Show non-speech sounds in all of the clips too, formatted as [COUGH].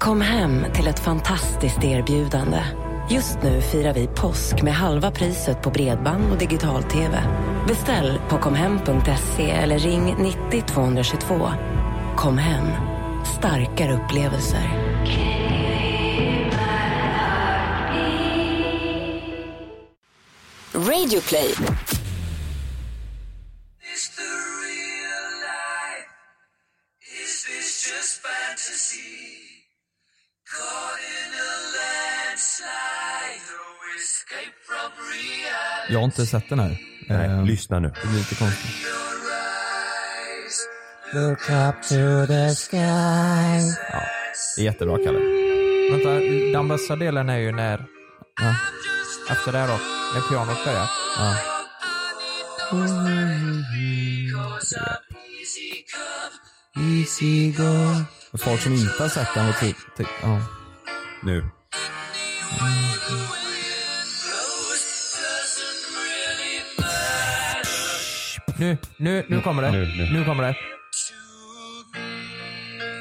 Kom hem till ett fantastiskt erbjudande. Just nu firar vi påsk med halva priset på bredband och digital-tv. Beställ på komhem.se eller ring 90 222. Kom hem. Starkare upplevelser. Radioplay. Jag har inte sett den här. Nej, Eh, lyssna nu. Det blir lite konstigt. Look up to the sky. Ja, det är jättebra Kalle. Vänta, den bästa delen är ju när... Ja. Efter det här då, när pianot börjar. Ja. Easy go. Folk som inte har sett den och typ, ja. Nu. Nu, nu, nu kommer det. Nu, Nu, nu. kommer det.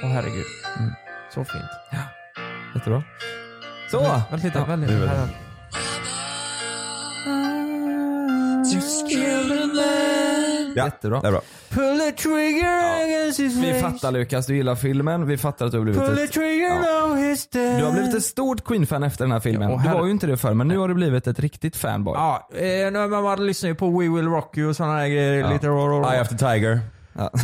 Åh herregud. Så fint. Jättebra. Så! Vänta lite, vänta lite. Här. Ja, Jättebra. Det är bra. Pull the trigger against his Vi fattar Lukas, du gillar filmen. Vi fattar att du har blivit Pull the ett, trigger Ja. now he's dead. du har blivit ett stort Queen-fan efter den här filmen. Ja, och du här- var ju inte det förr, men nu har du blivit ett riktigt fanboy. Ja, eh, man lyssnar ju på We Will Rock You och sådana där grejer. Ja. Lite rå, rå. Eye of the Tiger. Ja. [LAUGHS]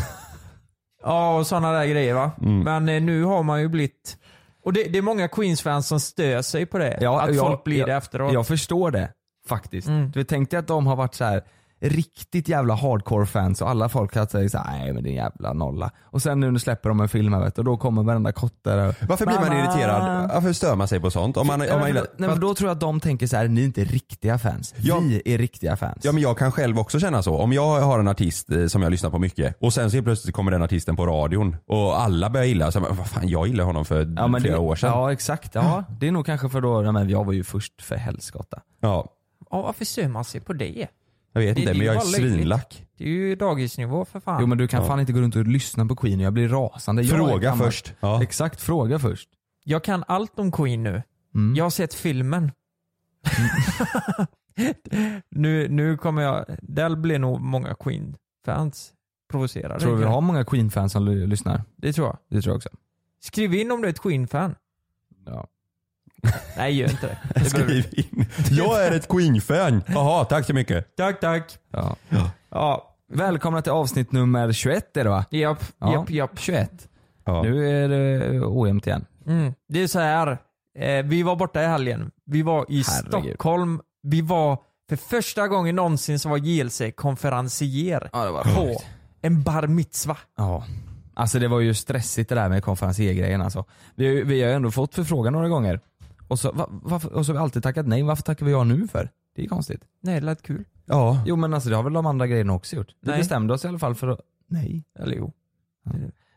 Ja, och sådana där grejer va. Mm. Men eh, nu har man ju blivit... Och det, det är många Queens-fans som stör sig på det. Ja, att jag- folk blir jag- det efteråt. Jag förstår det faktiskt. Mm. Du vet, tänk dig att de har varit så här riktigt jävla hardcore fans och alla folk sagt såhär, nej men det är en jävla nolla. Och sen nu släpper de en film här vet du, och då kommer varenda kotte där. Varför blir man irriterad? Varför stör man sig på sånt? Om man, om man gillar, nej, men då tror jag att de tänker så här: ni är inte riktiga fans. Ja. Vi är riktiga fans. Ja men jag kan själv också känna så. Om jag har en artist eh, som jag lyssnar på mycket och sen så plötsligt kommer den artisten på radion och alla börjar gilla, så jag, vad fan jag gillar honom för Ja, flera det, år sedan. Ja exakt, ja. Det är nog kanske för då, nej, men jag var ju först för helskotta. Ja, Ja, varför stör man sig på det? Jag vet Det- inte det men jag är svinlack. Det är ju dagisnivå för fan. Jo men du kan Ja. fan inte gå runt och lyssna på Queen, jag blir rasande. Jag Fråga först. Ja. Exakt, fråga först. Jag kan allt om Queen nu. Mm. Jag har sett filmen. [LAUGHS] nu, nu kommer jag... Där blir nog många Queen-fans provocerade. Tror du vi har många Queen-fans som ly- lyssnar? Det tror jag. Det tror jag också. Skriv in om du är ett Queen-fan. Ja. [LAUGHS] Nej, gör inte det. [LAUGHS] det Skriv in. Jag är ett Queen-fan. Jaha, tack så mycket. tack, tack. Ja. Ja, Välkomna till avsnitt nummer 21 är det va? japp, Ja. japp, japp. 21. Ja. Nu är det ojämnt igen. Mm. Det är så här. Eh, vi var borta i helgen. Vi var i Herregud. Stockholm. Vi var, för första gången någonsin så var JLC konferencier Ja det var på en bar mitzva. Ja. Alltså det var ju stressigt det där med konferenciergrejen alltså. Vi, vi har ju ändå fått förfrågan några gånger. Och så, va, varför, och så har vi alltid tackat nej. Varför tackar vi ja nu för? Det är ju konstigt. Nej, det lät kul. Ja. Jo men alltså det har väl de andra grejerna också gjort. Vi Nej. bestämde oss i alla fall för att, nej. Eller jo.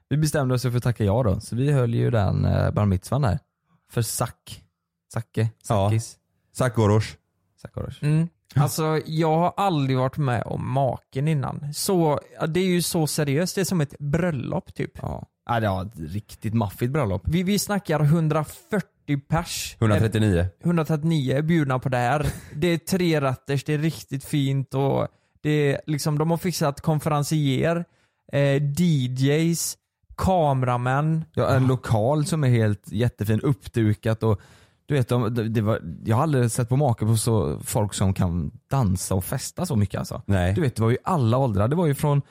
Vi bestämde oss för att tacka ja då. Så vi höll ju den eh, bar mitzvan där. För Sack. Zacke. Ja. Sackis. Sakorosh. Sackorosh. Mm. Alltså jag har aldrig varit med om maken innan. Så, ja, det är ju så seriöst. Det är som ett bröllop typ. Ja. ja, det var ett riktigt maffigt bröllop. Vi, vi snackar 140 pers. 139. 139 är bjudna på det här. [LAUGHS] Det är tre rätters, det är riktigt fint och det är liksom, de har fixat konferencier, eh, DJs, kameramän. Ja, en lokal som är helt jättefin, uppdukat och Du vet, de, det, det var, jag har aldrig sett på make på så folk som kan dansa och festa så mycket alltså. Nej. Du vet, det var ju alla åldrar. Det var ju från,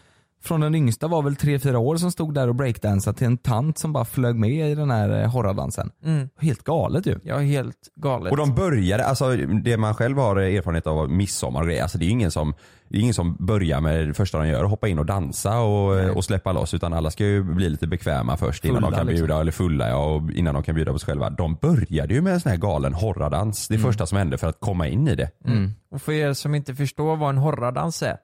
från den yngsta var väl 3-4 år som stod där och breakdansade till en tant som bara flög med i den här eh, horrordansen. Mm. Helt galet ju. Ja, helt galet. Och de började, alltså det man själv har erfarenhet av midsommar och grejer, alltså det är ingen som, det är ingen som börjar med det första de gör, hoppa in och dansa och, och släppa loss utan alla ska ju bli lite bekväma först innan Fulla, de kan liksom. bjuda, eller fulla ja, och innan de kan bjuda på sig själva. De började ju med en sån här galen horrordans, det första som hände för att komma in i det. Mm. Och för er som inte förstår vad en horrordans är.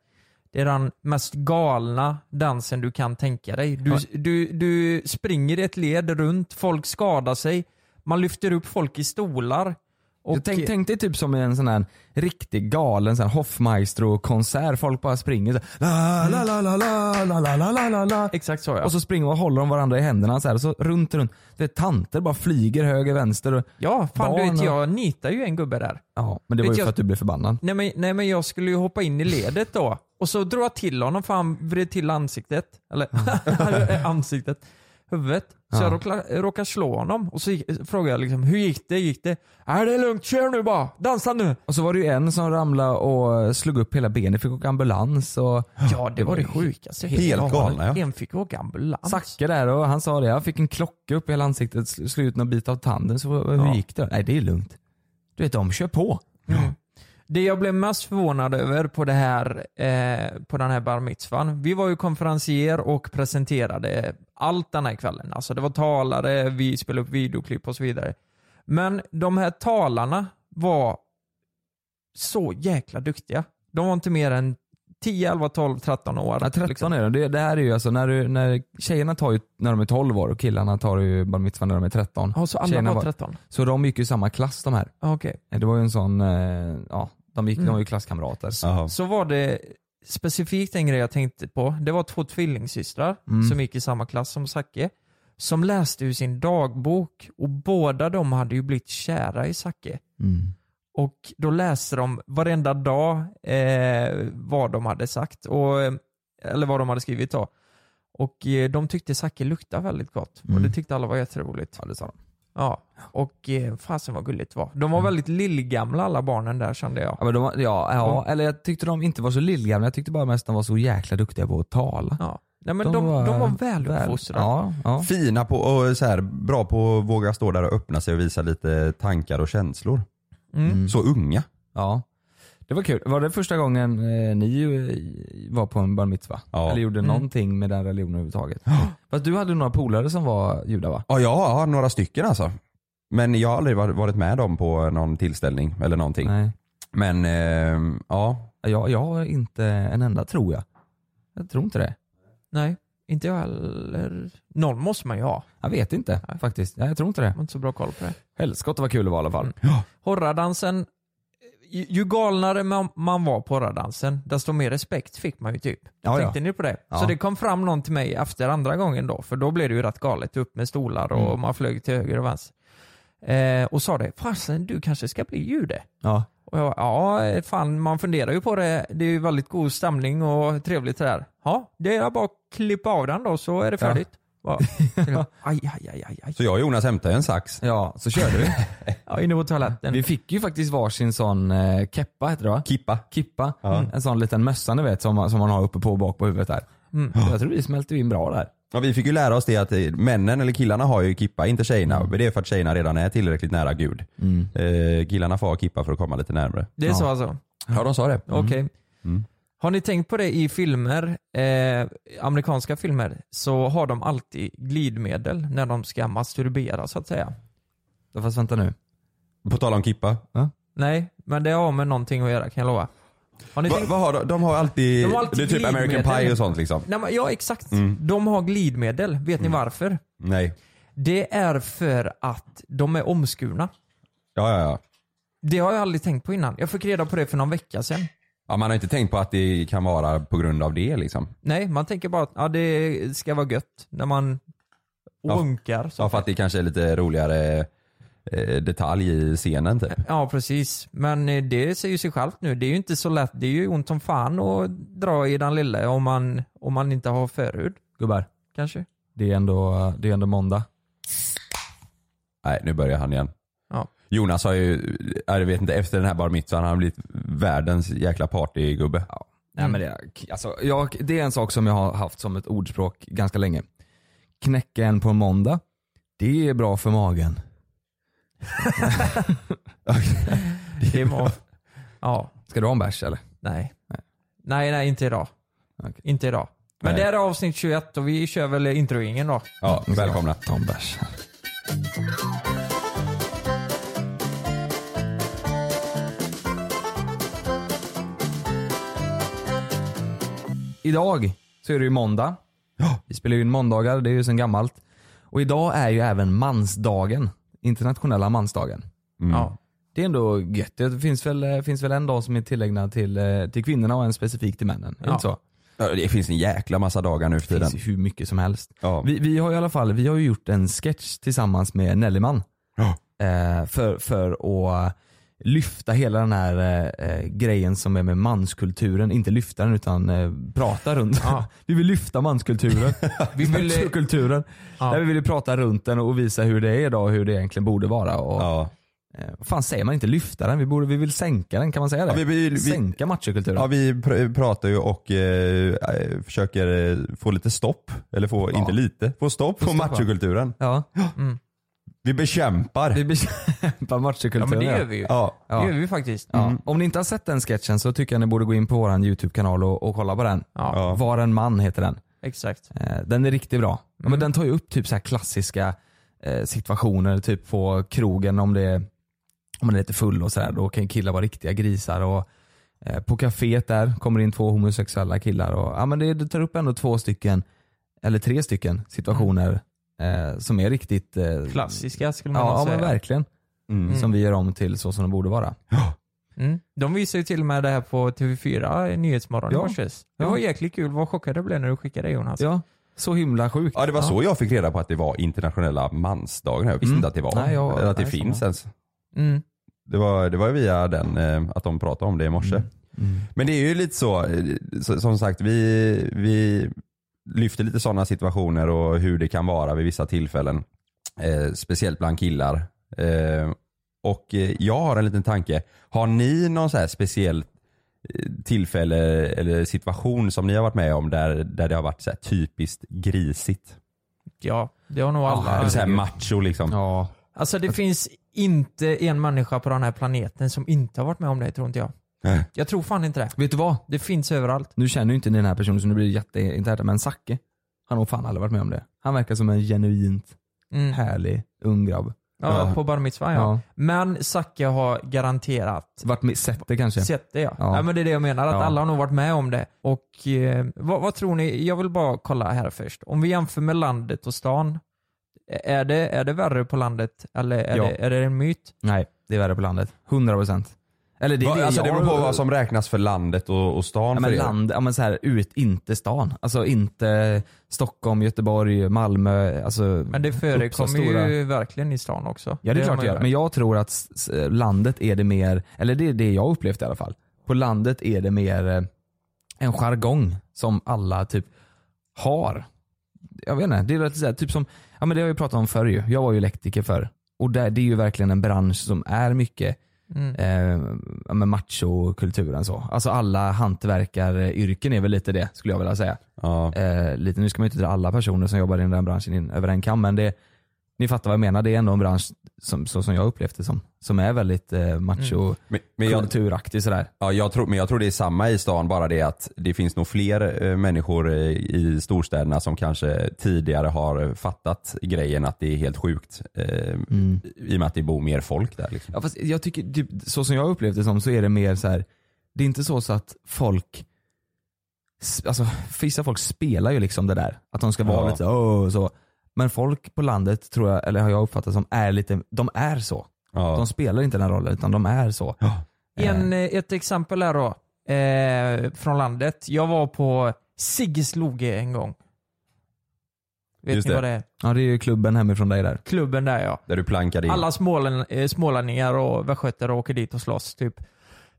Det är den mest galna dansen du kan tänka dig. Du, du, du springer i ett led runt, folk skadar sig, man lyfter upp folk i stolar. Och, tänk, tänk dig typ som en sån här riktigt galen sån Hoffmaestro-konsert. Folk bara springer så här, la, la, la, la, la, la, la, la, la, la. Exakt så ja. Och så springer och håller de varandra i händerna så här, och så runt, runt. Det är tanter bara flyger höger, vänster. Och, ja, fan du vet jag nitar ju en gubbe där. ja, men det var Vet ju jag- för att du blev förbannad. Nej men, nej men jag skulle ju hoppa in i ledet då. Och så drog jag till honom för han vred till ansiktet. Eller [LAUGHS] ansiktet. Huvudet. Så Ja. jag råkade, råkade slå honom. Och så gick, frågade jag liksom, hur gick det? Gick det? Är det är lugnt, kör nu bara. Dansa nu. Och så var det ju en som ramlade och slog upp hela benet, fick åka ambulans och Ja det var det sjukaste. Helt galna ja. En fick åka ambulans. Zacke där och han sa det, jag fick en klocka upp i hela ansiktet, sl- slog ut någon bit av tanden. Så hur Ja. gick det? Nej det är lugnt. Du vet de kör på. Det jag blev mest förvånad över på, det här, eh, på den här bar mitzvan, vi var ju konferencier och presenterade allt den här kvällen. Alltså det var talare, vi spelade upp videoklipp och så vidare. Men de här talarna var så jäkla duktiga. De var inte mer än 10, 11, 12, 13 år. Ja, 13 liksom. är de. Det, det här är ju alltså när, du, när tjejerna tar ju när de är 12 år och killarna tar ju bar mitzvah när de är 13. Ja, så alla Tjejerna var var- 13? Så de gick ju i samma klass de här. Ja, Okej. Det var ju en sån, eh, ja, de, gick, de Mm. var ju klasskamrater. Jaha. Så var det specifikt en grej jag tänkte på. Det var två tvillingsystrar Mm. som gick i samma klass som Zacke. Som läste ur sin dagbok och båda de hade ju blivit kära i Zacke. Mm. Och då läste de varenda dag eh, vad de hade sagt. Och, eller vad de hade skrivit då. Och eh, de tyckte Zacke luktade väldigt gott. Och Mm. det tyckte alla var jätteroligt. Ja det sa de. Ja. Och eh, fasen vad gulligt det var. De var väldigt lillgamla alla barnen där kände jag. Ja, men de, var- ja, ja, Ja. eller jag tyckte de inte var så lillgamla, jag tyckte bara mest de var så jäkla duktiga på att tala. Ja. Nej men de, de, var, väluppfostrade. Ja, ja. Fina på, och så här, bra på att våga stå där och öppna sig och visa lite tankar och känslor. Mm. Mm. Så unga. ja. Det var kul. Var det första gången eh, ni eh, var på en bar mitzvah? Ja. Eller gjorde Mm. någonting med den religionen överhuvudtaget? [GASPS] Fast du hade några polare som var judar va? Ja, jag har några stycken alltså. Men jag har aldrig varit- med dem på någon tillställning eller någonting. Nej. Men eh, ja, Jag, jag har inte en enda tror jag. Jag tror inte det. Nej, inte jag heller. Någon måste man ju ha. Jag vet inte Nej. faktiskt. Jag tror inte det. Jag har inte så bra koll på det. Helskott vad kul det var i alla fall. Horrordansen, ju, ju galnare man, man var på horrordansen, desto mer respekt fick man ju typ. Ja, Tänkte ja. ni på det? Ja. Så det kom fram någon till mig efter andra gången då, för då blev det ju rätt galet. Upp med stolar och Mm. man flög till höger och vänster. Eh, och sa det, fasen du kanske ska bli jude? Ja. Och jag ja, fan man funderar ju på det. Det är ju väldigt god stämning och trevligt det där. Ja, det är bara att klippa av den då så är det färdigt. Ja. [LAUGHS] Aj, aj, aj, aj, aj. så jag och Jonas hämtade en sax. ja, så körde vi. [LAUGHS] Ja, inne på toaletten. Vi fick ju faktiskt varsin sån eh, keppa heter det va? Kippa. Kippa. Ja. En sån liten mössa ni vet som, man- som man har uppe på och bak på huvudet där. Mm. Jag tror vi smälte in bra där. Ja, vi fick ju lära oss det att eh, männen eller killarna har ju kippa, inte tjejerna. Men det är för att tjejerna redan är tillräckligt nära Gud. Mm. Eh, killarna får ha kippa för att komma lite närmare. Det är Ja. så alltså? Ja de sa det. Okej. Mm. Har ni tänkt på det i filmer, eh, amerikanska filmer, så har de alltid glidmedel när de ska masturbera så att säga. Ja, Fast vänta nu. På tal om kippa. Nej, men det har med någonting att göra kan jag lova. Har ni Va, tänkt? vad har de? De har alltid, De har alltid det är typ American. Pie och sånt liksom. Nej, men, ja exakt. Mm. De har glidmedel. Vet ni varför? Nej. Det är för att de är omskurna. Ja, ja, ja. Det har jag aldrig tänkt på innan. Jag fick reda på det för någon vecka sedan. Ja. Man har inte tänkt på att det kan vara på grund av det liksom. Nej, man tänker bara att ja, det ska vara gött när man Ja. runkar. så Ja, för att det kanske är lite roligare eh, detalj i scenen typ. Ja precis, men eh, det säger ju sig självt nu. Det är ju inte så lätt. Det är ju ont som fan att dra i den lille om man, om man inte har förhud. Gubbar, Kanske. det är ändå, det är ändå måndag. Nej, nu börjar han igen. Ja. Jonas har ju, jag vet inte, efter den här bar mitzvan har han blivit världens jäkla partygubbe. Nej, men det, är, alltså, jag, det är en sak som jag har haft som ett ordspråk ganska länge. Knäcka en på en måndag, det är bra för magen. [LAUGHS] Det må, ja, Ska du ha en bärs eller? nej. Nej, nej inte idag. Okej. Inte idag. Men Nej. det är avsnitt 21 och vi kör väl introingen då. Ja, välkomna. Ta en bärs. Idag så är det ju måndag. Vi spelar ju in måndagar, det är ju sedan gammalt. Och idag är ju även mansdagen. Internationella mansdagen. Mm. Ja. Det är ändå gött. Det finns väl, eh, finns väl en dag som är tillägnad till, eh, till kvinnorna och en specifik till männen. Det Ja. inte så? Ja, Det finns en jäkla massa dagar nu för Det tiden. finns ju hur mycket som helst. Ja. Vi, vi har i alla fall vi har ju gjort en sketch tillsammans med Nellyman. Ja. Eh, för, för att lyfta hela den här eh, grejen som är med manskulturen. Inte lyfta den utan eh, prata runt Ja. [LAUGHS] Vi vill lyfta manskulturen. [LAUGHS] Vi vill, kulturen. Ja. Nej, vi vill prata runt den och visa hur det är idag och hur det egentligen borde vara. Och, Ja. eh, vad fan säger man inte lyfta den? Vi, borde, vi vill sänka den, kan man säga det? Ja, vi- vi- vi- sänka machokulturen. Ja, vi pr- pratar ju och eh, eh, försöker eh, få lite stopp, eller få, inte lite, få stopp på machokulturen. Ja. Vi bekämpar. Vi bekämpar machokulturen. ja men det gör vi ju. Ja. Ja. Det gör vi faktiskt. Ja. Om ni inte har sett den sketchen så tycker jag ni borde gå in på vår YouTube-kanal och, och kolla på den. Ja, Ja. Var en man heter den. exakt. Eh, den är riktigt bra. Ja, men den tar ju upp typ så här klassiska eh, situationer, typ på krogen om det är, om man är lite full och sådär. Då kan ju killar vara riktiga grisar. Och, eh, på kaféet där kommer in två homosexuella killar. Och, ja, men det, det tar upp ändå två stycken, eller tre stycken situationer eh, som är riktigt eh, Klassiska skulle man Ja, nog ja säga. men verkligen. Mm. Som vi gör om till så som de borde vara. [GASPS] Mm. De visar ju till och med det här på TV4 i Nyhetsmorgon Ja. i morse. Det Ja. var jäkligt kul. Vad chockad jag blev när du skickade det Jonas. Ja, så himla sjukt. Ja det var så jag fick reda på att det var internationella mansdagen. Jag visste Mm. inte att det var. Nej, jag- eller att det nej, finns samma. ens. Mm. Det var, det var ju via den, eh, att de pratade om det i morse. Mm. Men det är ju lite så, eh, så- som sagt vi, vi lyfter lite sådana situationer och hur det kan vara vid vissa tillfällen. Eh, speciellt bland killar. Eh, och eh, jag har en liten tanke. Har ni någon så här speciell eh, tillfälle eller situation som ni har varit med om där, där det har varit så här typiskt grisigt? Ja, det har nog alla. Eller så här macho liksom. Ja. Alltså det finns inte en människa på den här planeten som inte har varit med om det tror inte jag. Nej. Jag tror fan inte det. Vet du vad? Det finns överallt. Nu känner ju inte ni den här personen så nu blir det jätteinternt men Zacke, han har fan aldrig varit med om det. Han verkar som en genuint Mm. härlig ung grabb. Ja, Ja. på bar mitzvah ja. Ja. Men Zacke har garanterat Varit med, sett det kanske? sett det ja. Ja. ja. men det är det jag menar, att Ja. alla har nog varit med om det. Och eh, vad, vad tror ni, jag vill bara kolla här först. Om vi jämför med landet och stan, är det, är det värre på landet eller är, Ja. det, är det en myt? Nej, det är värre på landet. 100%. Eller det är Va, det alltså det jag- beror på vad som räknas för landet och, och stan Ja för men er. land, ja men så här ut, inte stan. Alltså inte Stockholm, Göteborg, Malmö. Alltså Men det förekommer stora- ju verkligen i stan också. Ja det är klart det gör. Men jag tror att landet är det mer, eller det är det jag upplevt i alla fall. På landet är det mer eh, en jargong som alla typ har. Jag vet inte, det är så här, typ som, ja men det har jag ju pratat om förr ju. Jag var ju elektriker förr. Och där, det är ju verkligen en bransch som är mycket Mm. eh, ja, men machokulturen så. Alltså alla hantverkaryrken är väl lite det skulle jag vilja säga. Ja. Eh, lite, nu ska man ju inte dra alla personer som jobbar i den branschen in, över en kam men det, ni fattar vad jag menar. Det är ändå en bransch som, så som jag upplevt det som. Som är väldigt eh, macho Men, men, kulturaktig sådär. ja, jag tror, men jag tror det är samma i stan, bara det att det finns nog fler eh, människor eh, i storstäderna som kanske tidigare har fattat grejen att det är helt sjukt. Eh, I och med att det bor mer folk där. Liksom. Ja, fast jag tycker, typ, så som jag upplevt det som så är det mer så här. det är inte så, så att folk, alltså vissa folk spelar ju liksom det där. Att de ska vara Ja. lite åh så. Men folk på landet tror jag, eller har jag uppfattat som, är lite, de är så. Ja. De spelar inte den rollen utan de är så. En, eh, ett exempel är då, eh, från landet. Jag var på Sigges Loge en gång. Vet Just ni det. vad det är? Ja det är ju klubben hemifrån dig där. Klubben där ja. Där du plankade in. Alla smålän, eh, smålänningar och västgötar åker dit och slåss typ.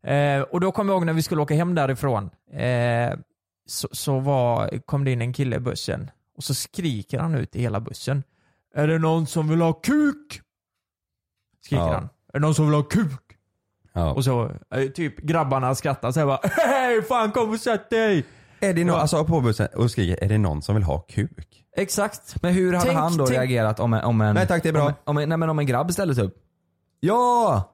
Eh, och då kommer jag ihåg när vi skulle åka hem därifrån. Eh, så så var, kom det in en kille i bussen och så skriker han ut i hela bussen. Är det någon som vill ha kuk? Skriker Ja. han. Är det någon som vill ha kuk? Ja. Och så eh, typ grabbarna skrattar såhär bara Hej fan kom och sätt dig! Är det någon, alltså på bussen och skriker, är det någon som vill ha kuk? Exakt. Men hur hade Tänk- han då tänk- reagerat om en, om en... Nej tack, det är bra. Om, en- om, en, nej, men om en grabb ställde sig upp? Ja!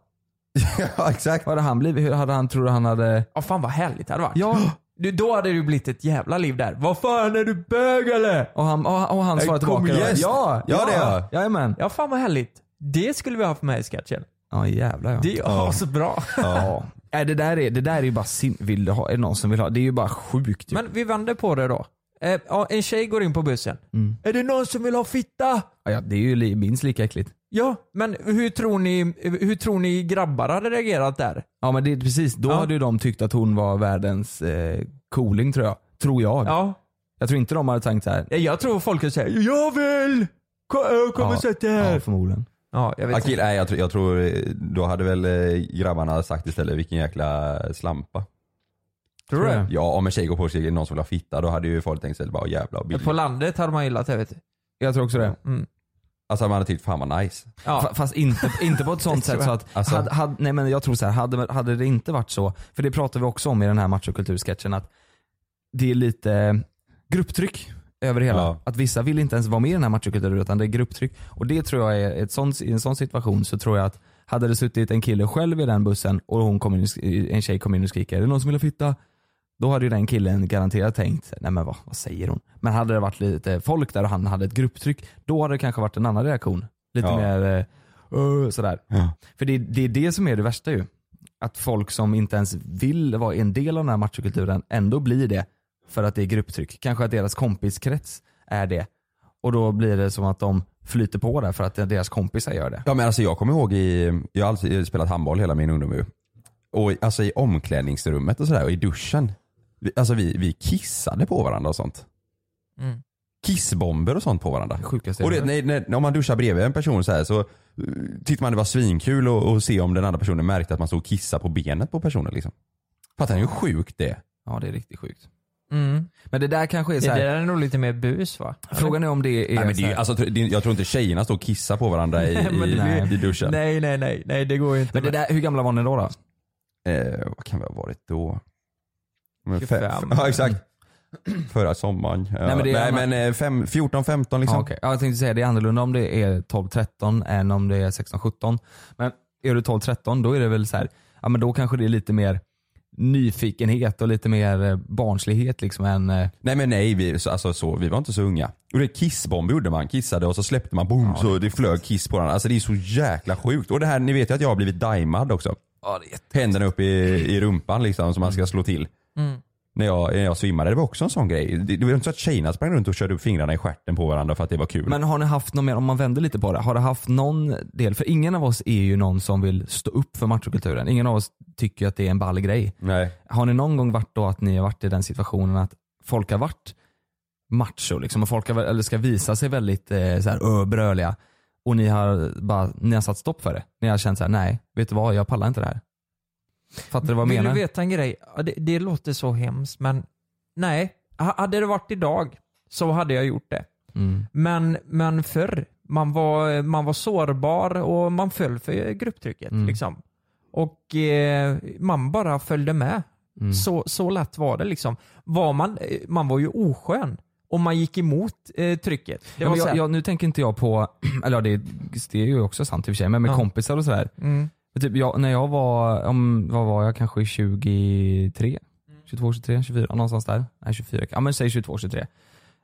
[LAUGHS] ja exakt. Vad hade han blivit? Hur hade han, tror han hade... Ja fan vad härligt det hade varit. Ja! Du, då hade det ju blivit ett jävla liv där. Vad fan är du bög eller? Och han, och, och han svarade tillbaka igen. Ja! Ja, det är jag. Jajamän. Ja fan vad härligt. Det skulle vi ha för med i sketchen. Ja jävlar ja. Det är ja. [LAUGHS] så bra. ja. [LAUGHS] Nej, det, där är, det där är ju bara sin, vill du ha, är det någon som vill ha? Det är ju bara sjukt ju. Men vi vänder på det då. Eh, ja, en tjej går in på bussen. Mm. Är det någon som vill ha fitta? Ja, det är ju li, minst lika äckligt. Ja, men hur tror ni, hur tror ni grabbar hade reagerat där? Ja men det är precis, då Ja. hade ju de tyckt att hon var världens eh, cooling tror jag. Tror jag. Ja. Jag tror inte de hade tänkt så här. Jag tror folk skulle säga jag vill! Kom, äh, kom Ja, och sätt dig här. Ja förmodligen. Ja, jag vet Akil, nej, jag, tror- jag tror, eh, då hade väl eh, grabbarna sagt istället vilken jäkla slampa. Tror du det? Ja om en tjej går på och säger någon som vill ha fitta då hade ju folk tänkt sig bara jävla billigt. På landet hade man gillat det vet du. Jag tror också det. Mm. Alltså man hade tyckt fan vad nice. Ja. Fa- Fast inte, inte på ett sånt [LAUGHS] sätt så att, Alltså- hade, hade, nej men jag tror så här, hade, hade det inte varit så, för det pratar vi också om i den här macho kultursketchen att det är lite grupptryck över hela. Ja. Att vissa vill inte ens vara med i den här machokulturen utan det är grupptryck. Och det tror jag är, ett sånt, i en sån situation så tror jag att hade det suttit en kille själv i den bussen och hon kom in, en tjej kom in och skriker är det någon som vill ha fitta? Då hade ju den killen garanterat tänkt, nej men vad, vad säger hon? Men hade det varit lite folk där och han hade ett grupptryck, då hade det kanske varit en annan reaktion. Lite Ja. mer "Åh", sådär. Ja. För det, det är det som är det värsta ju. Att folk som inte ens vill vara en del av den här machokulturen ändå blir det för att det är grupptryck. Kanske att deras kompiskrets är det. Och då blir det som att de flyter på det för att deras kompisar gör det. Ja men alltså jag kommer ihåg i, jag har alltid spelat handboll hela min ungdom ju. Och alltså i omklädningsrummet och sådär och i duschen. Vi, alltså vi, vi kissade på varandra och sånt. Mm. Kissbomber och sånt på varandra. Det sjukaste Och det, när, när, om man duschar bredvid en person så här så uh, tyckte man det var svinkul att att se om den andra personen märkte att man stod och kissade på benet på personen liksom. Fattar ni hur sjukt det är? Ja det är riktigt sjukt. Mm. Men det där kanske är Det så här, där är nog lite mer bus va? frågan är om det är, Nej, men det, är- alltså, det, jag tror inte tjejerna står och kissar på varandra i, [LAUGHS] Nej, i, det- i duschen. Nej, nej, nej, nej det går ju inte. Men det där, hur gamla var ni då? då? Eh, vad kan vi ha varit då? Men 25. fem- Ja exakt. [CLEARS THROAT] Förra sommaren. Nej, men det är Nej men eh, fem, 14, 15 liksom. Ja, okej. ja, jag tänkte säga det är annorlunda om det är 12-13 än om det är 16-17. Men är du 12-13 då är det väl så här, ja men då kanske det är lite mer nyfikenhet och lite mer eh, barnslighet liksom än eh, Nej men nej, vi, så, alltså, så, vi var inte så unga. Och det kissbomb gjorde man, kissade och så släppte man boom så det flög kiss på den. Alltså det är så jäkla sjukt. Och det här, ni vet ju att jag har blivit daimad också. Ja, det är Händerna upp i, i rumpan liksom som man ska slå till. Mm. När jag, när jag svimmade, det var också en sån grej. Det, det var inte så att tjejerna sprang runt och körde upp fingrarna i stjärten på varandra för att det var kul. Men har ni haft någon mer, om man vänder lite på det, har det haft någon del, för ingen av oss är ju någon som vill stå upp för machokulturen. Ingen av oss tycker att det är en ball grej. Nej. Har ni någon gång varit då att ni har varit i den situationen att folk har varit macho liksom och folk har, eller ska visa sig väldigt eh, så här, bröliga och ni har bara, ni har satt stopp för det. Ni har känt så här: nej, vet du vad, jag pallar inte det här. Fattar du vad jag Vill menar? du veta en grej? Det, det låter så hemskt men nej. Ha- Hade det varit idag så hade jag gjort det. Mm. Men, men förr, man var, man var sårbar och man föll för grupptrycket. Mm. Liksom. Och eh, man bara följde med. Mm. Så, så lätt var det liksom. Var man, man var ju oskön och man gick emot eh, trycket. Ja, jag, jag, nu tänker inte jag på, [CLEARS THROAT] eller det, det är ju också sant i och för sig, men med Ja. kompisar och sådär. mm. Typ jag, när jag var, om, vad var jag, kanske 23? 22, 23, 24, någonstans där. Nej 24, ja men säg 22, 23.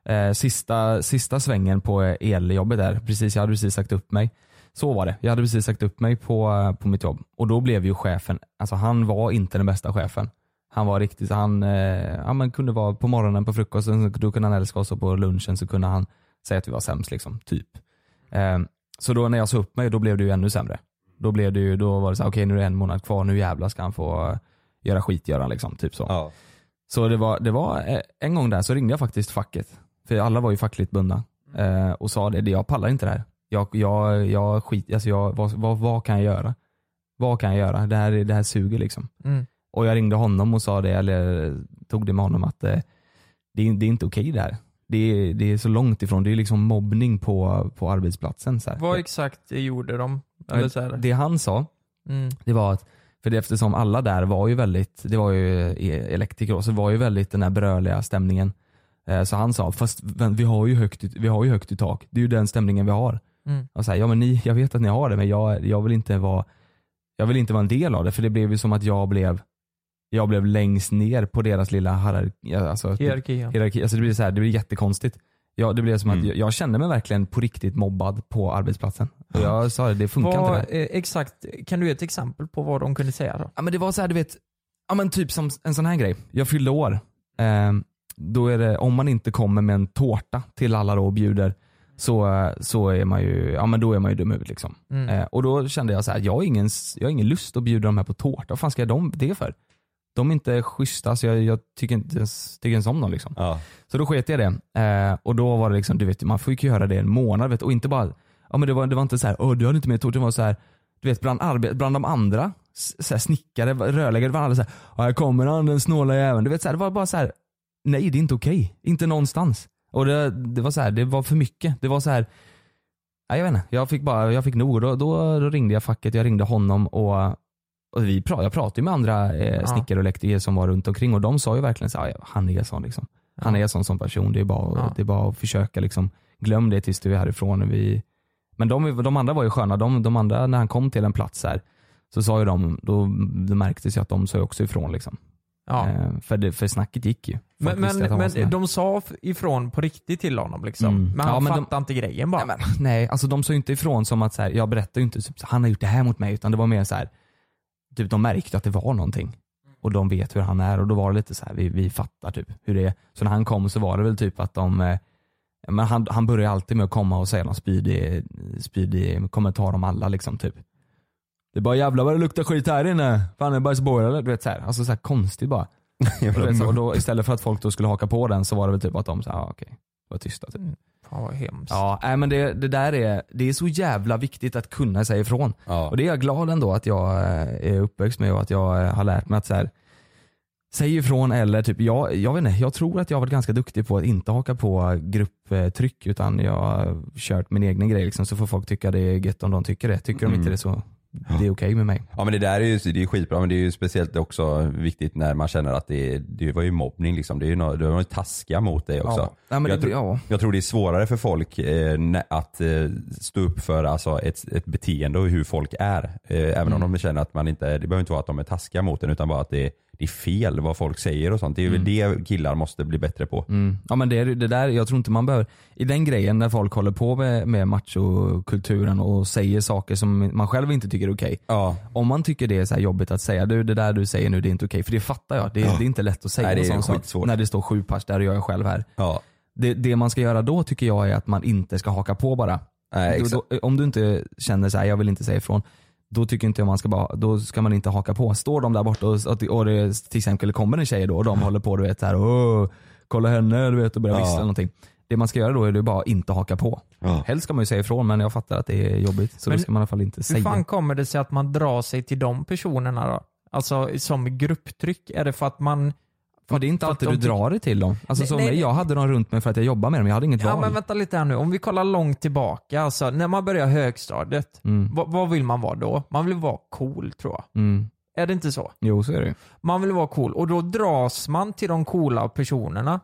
Eh, sista, sista svängen på eljobbet där, precis, jag hade precis sagt upp mig. Så var det, jag hade precis sagt upp mig på, på mitt jobb. Och då blev ju chefen, alltså han var inte den bästa chefen. Han var riktigt, han eh, ja, men kunde vara på morgonen på frukosten, då kunde han älska oss och på lunchen så kunde han säga att vi var sämst liksom, typ. Eh, så då när jag sa upp mig, då blev det ju ännu sämre. Då blev det ju, då var det så här, okej nu är det en månad kvar, nu jävlar ska han få eh, göra skit göra liksom, typ så. Ja. Så det var, det var eh, en gång där så ringde jag faktiskt facket. För alla var ju fackligt bundna. Eh, och sa det, jag pallar inte det här. Jag, jag, jag skit, alltså jag, vad, vad, vad kan jag göra? Vad kan jag göra? Det här, det här suger liksom. Mm. Och jag ringde honom och sa det, eller tog det med honom att eh, det, är, det är inte okej det här. Det är, det är så långt ifrån, det är liksom mobbning på, på arbetsplatsen. Så här. Vad exakt gjorde de? Eller så här. Det han sa, Mm. Det var att, för det, eftersom alla där var ju väldigt, det var ju eh, elektriker då, så var ju väldigt den här bröliga stämningen. Eh, Så han sa, fast vi har ju högt, vi har ju högt i tak. Det är ju den stämningen vi har. Mm. Och så här, ja men ni, jag vet att ni har det men jag, jag vill inte vara jag vill inte vara en del av det för det blev ju som att jag blev jag blev längst ner på deras lilla hierarki. Alltså, Hierarki, ja. hierarki. Alltså det blir så här, det blir jättekonstigt. Ja, det blev som att Mm. jag, jag kände mig verkligen på riktigt mobbad på arbetsplatsen. Och jag sa det, det funkar inte Vad, där. eh, exakt, kan du ge ett exempel på vad de kunde säga då? Ja men det var så här, du vet, ja men typ som en sån här grej. Jag fyllde år. Eh, då är det, om man inte kommer med en tårta till alla då och bjuder så, så är man ju, ja men då är man ju dum huvudet liksom. Mm. Eh, och då kände jag så här, jag har ingen, jag har ingen lust att bjuda de här på tårta. Vad fan ska jag de det för? De är inte schyssta så jag, jag tycker inte ens, tycker ens om dem liksom. Ja. Så då sket jag det. Eh, och då var det liksom, du vet man får ju göra det en månad vet, och inte bara, ja men det var, det var inte så här, åh du hade inte med tårta, det var så här, du vet bland, arbe- bland de andra, så här, snickare, rörläggare, var alla så här, här kommer han den snåla jäveln. Du vet så här, det var bara så här, nej det är inte okej. Inte någonstans. Och det, det var så här, det var för mycket. Det var så här, nej, jag vet inte, jag fick bara, jag fick nog. Då, då, då ringde jag facket, jag ringde honom och, och vi pra, jag pratade med andra eh, Ja. snickare och elektriker som var runt omkring och de sa ju verkligen så här, han är sån liksom. Han är sån som person, det är bara, Ja. det är bara att försöka liksom, glöm det tills du är härifrån. Vi, men de, de andra var ju sköna, de, de andra när han kom till en plats här så sa ju de, då det märktes ju att de sa också ifrån liksom. Ja. Eh, för, det, för snacket gick ju. Folk Men, men, men de sa ifrån på riktigt till honom liksom. Mm. Men han Ja, men de- fattade inte grejen bara. Nej, men, nej, alltså de sa ju inte ifrån som att så här, jag berättade ju inte typ, han har gjort det här mot mig utan det var mer så här, typ de märkte att det var någonting. Och de vet hur han är och då var det lite så här, vi, vi fattar typ hur det är. Så när han kom så var det väl typ att de, eh, men han, han börjar alltid med att komma och säga någon spydig, spydig kommentar om alla liksom typ. Det är bara jävlar vad det luktar skit här inne. Fan är det bajsborre eller? Du vet så här, alltså så här konstigt bara. [LAUGHS] Och vet, så, och då, istället för att folk då skulle haka på den så var det väl typ att de sa, ja okej, var tysta typ. Fan vad hemskt. Ja, nej, men det, det där är, det är så jävla viktigt att kunna säga ifrån. Ja. Och det är jag glad ändå att jag eh, är uppväxt med och att jag eh, har lärt mig att så här, säg ifrån eller typ, jag, jag vet inte, jag tror att jag har varit ganska duktig på att inte haka på grupptryck utan jag har kört min egen grej liksom, så får folk tycka det är gött om de tycker det. Tycker de Mm. inte det så det är okej med mig. Ja men det där är ju det är skitbra men det är ju speciellt också viktigt när man känner att det, det var ju mobbning liksom. Det är ju något, de var ju taskiga mot dig också. Ja. Nej, men jag, det, ja. jag tror det är svårare för folk eh, att eh, stå upp för alltså, ett, ett beteende och hur folk är. Eh, även Mm. om de känner att man inte, det behöver inte vara att de är taskiga mot en utan bara att det, det är fel vad folk säger och sånt. Det är väl det killar måste bli bättre på. Mm. Ja men det, det där, jag tror inte man behöver, i den grejen när folk håller på med, med machokulturen och säger saker som man själv inte tycker är okej. Ja. Om man tycker det är så här jobbigt att säga, du det där du säger nu det är inte okej, för det fattar jag. Det, är- det är inte lätt att säga Nej, det är skitsvårt. när det står sju pers där och jag är själv här. Ja. Det, det man ska göra då tycker jag är att man inte ska haka på bara. Nej, Då- då, om du inte känner så här, jag vill inte säga ifrån, då tycker inte jag man ska bara, då ska man inte haka på. Står de där borta och, och, och det till exempel kommer en tjej då och de håller på du vet så här, Åh, kolla henne du vet och börjar Ja. vissla någonting. Det man ska göra då är det bara inte haka på. Ja. Helst ska man ju säga ifrån men jag fattar att det är jobbigt så Men då ska man i alla fall inte Hur säga. fan kommer det sig att man drar sig till de personerna då? Alltså som grupptryck? Är det för att man... För det är inte alltid du drar det till dem. Alltså Nej, som nej, jag hade dem runt mig för att jag jobbar med dem, jag hade inget Ja val. men vänta lite här nu, om vi kollar långt tillbaka, alltså när man börjar högstadiet, Mm. vad, vill man vara då? Man vill vara cool tror jag. Mm. Är det inte så? Jo så är det. Man vill vara cool och då dras man till de coola personerna.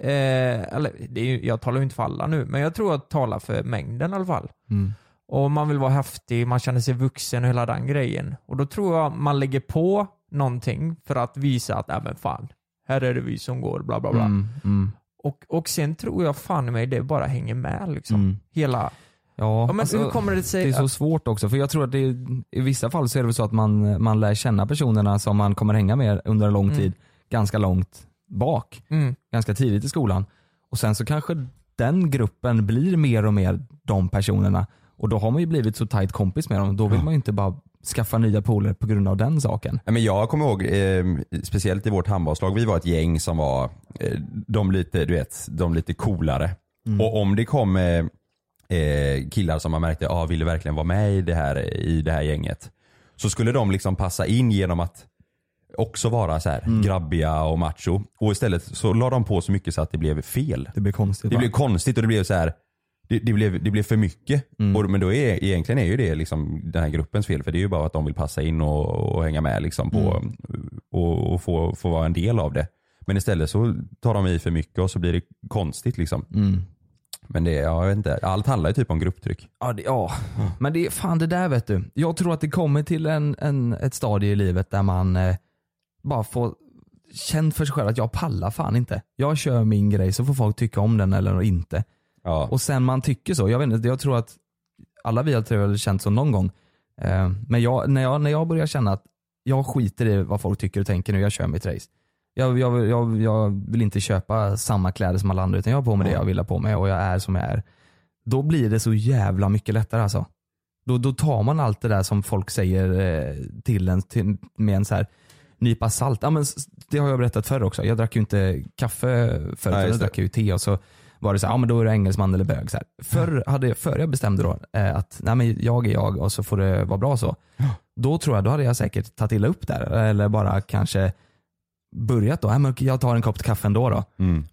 Eh, eller, det är, ju- jag talar ju inte för alla nu, men jag tror jag talar för mängden i alla fall. Mm. Och man vill vara häftig, man känner sig vuxen och hela den grejen. Och då tror jag man lägger på någonting för att visa att, nej men fan, här är det vi som går, bla bla bla. Mm. Mm. Och, och sen tror jag fan i mig det bara hänger med liksom. Mm. Hela... Ja, Ja, men alltså, hur kommer det sig? Det är så svårt också för jag tror att det är, i vissa fall så är det väl så att man, man lär känna personerna som man kommer hänga med under en lång Mm. tid ganska långt bak, Mm. ganska tidigt i skolan. Och sen så kanske den gruppen blir mer och mer de personerna och då har man ju blivit så tight kompis med dem. Då vill man ju inte bara skaffa nya polare på grund av den saken. Men jag kommer ihåg, eh, speciellt i vårt handbollslag, vi var ett gäng som var eh, de lite, du vet, de lite coolare. Och om det kom eh, eh, killar som man märkte ah, ville verkligen vara med i det, här, i det här gänget. Så skulle de liksom passa in genom att också vara så här grabbiga och macho. Och istället så la de på så mycket så att det blev fel. Det blir konstigt. Det va? blev konstigt och det blev så här. Det, det, blev, det blev för mycket. Mm. Och, men då är, egentligen är ju det liksom den här gruppens fel för det är ju bara att de vill passa in och, och hänga med liksom på, Mm. och, och få, få vara en del av det. Men istället så tar de i för mycket och så blir det konstigt liksom. Mm. Men det, ja, jag vet inte, allt handlar ju typ om grupptryck. Ja, det, ja. men det, fan det där vet du. Jag tror att det kommer till en, en, ett stadie i livet där man eh, bara får känt för sig själv att jag pallar fan inte. Jag kör min grej så får folk tycka om den eller inte. Ja. Och sen man tycker så, jag vet inte, jag tror att alla vi har känt så någon gång. Eh, men jag, när, jag, när jag börjar känna att jag skiter i vad folk tycker och tänker nu, jag kör mitt race. Jag, jag, jag, jag vill inte köpa samma kläder som alla andra utan jag har på mig det jag vill ha på mig och jag är som jag är. Då blir det så jävla mycket lättare alltså. Då, då tar man allt det där som folk säger eh, till en till, med en så här nypa salt. Ja, men det har jag berättat förr också. Jag drack ju inte kaffe förut, Nej, jag drack ju te och så var det så här, ja men då är du engelsman eller bög. Så här. Förr, hade, förr jag bestämde då eh, att nej, men jag är jag och så får det vara bra så. Då tror jag, då hade jag säkert tagit illa upp där. Eller bara kanske börjat då, nej, men jag tar en kopp kaffe ändå då. Mm.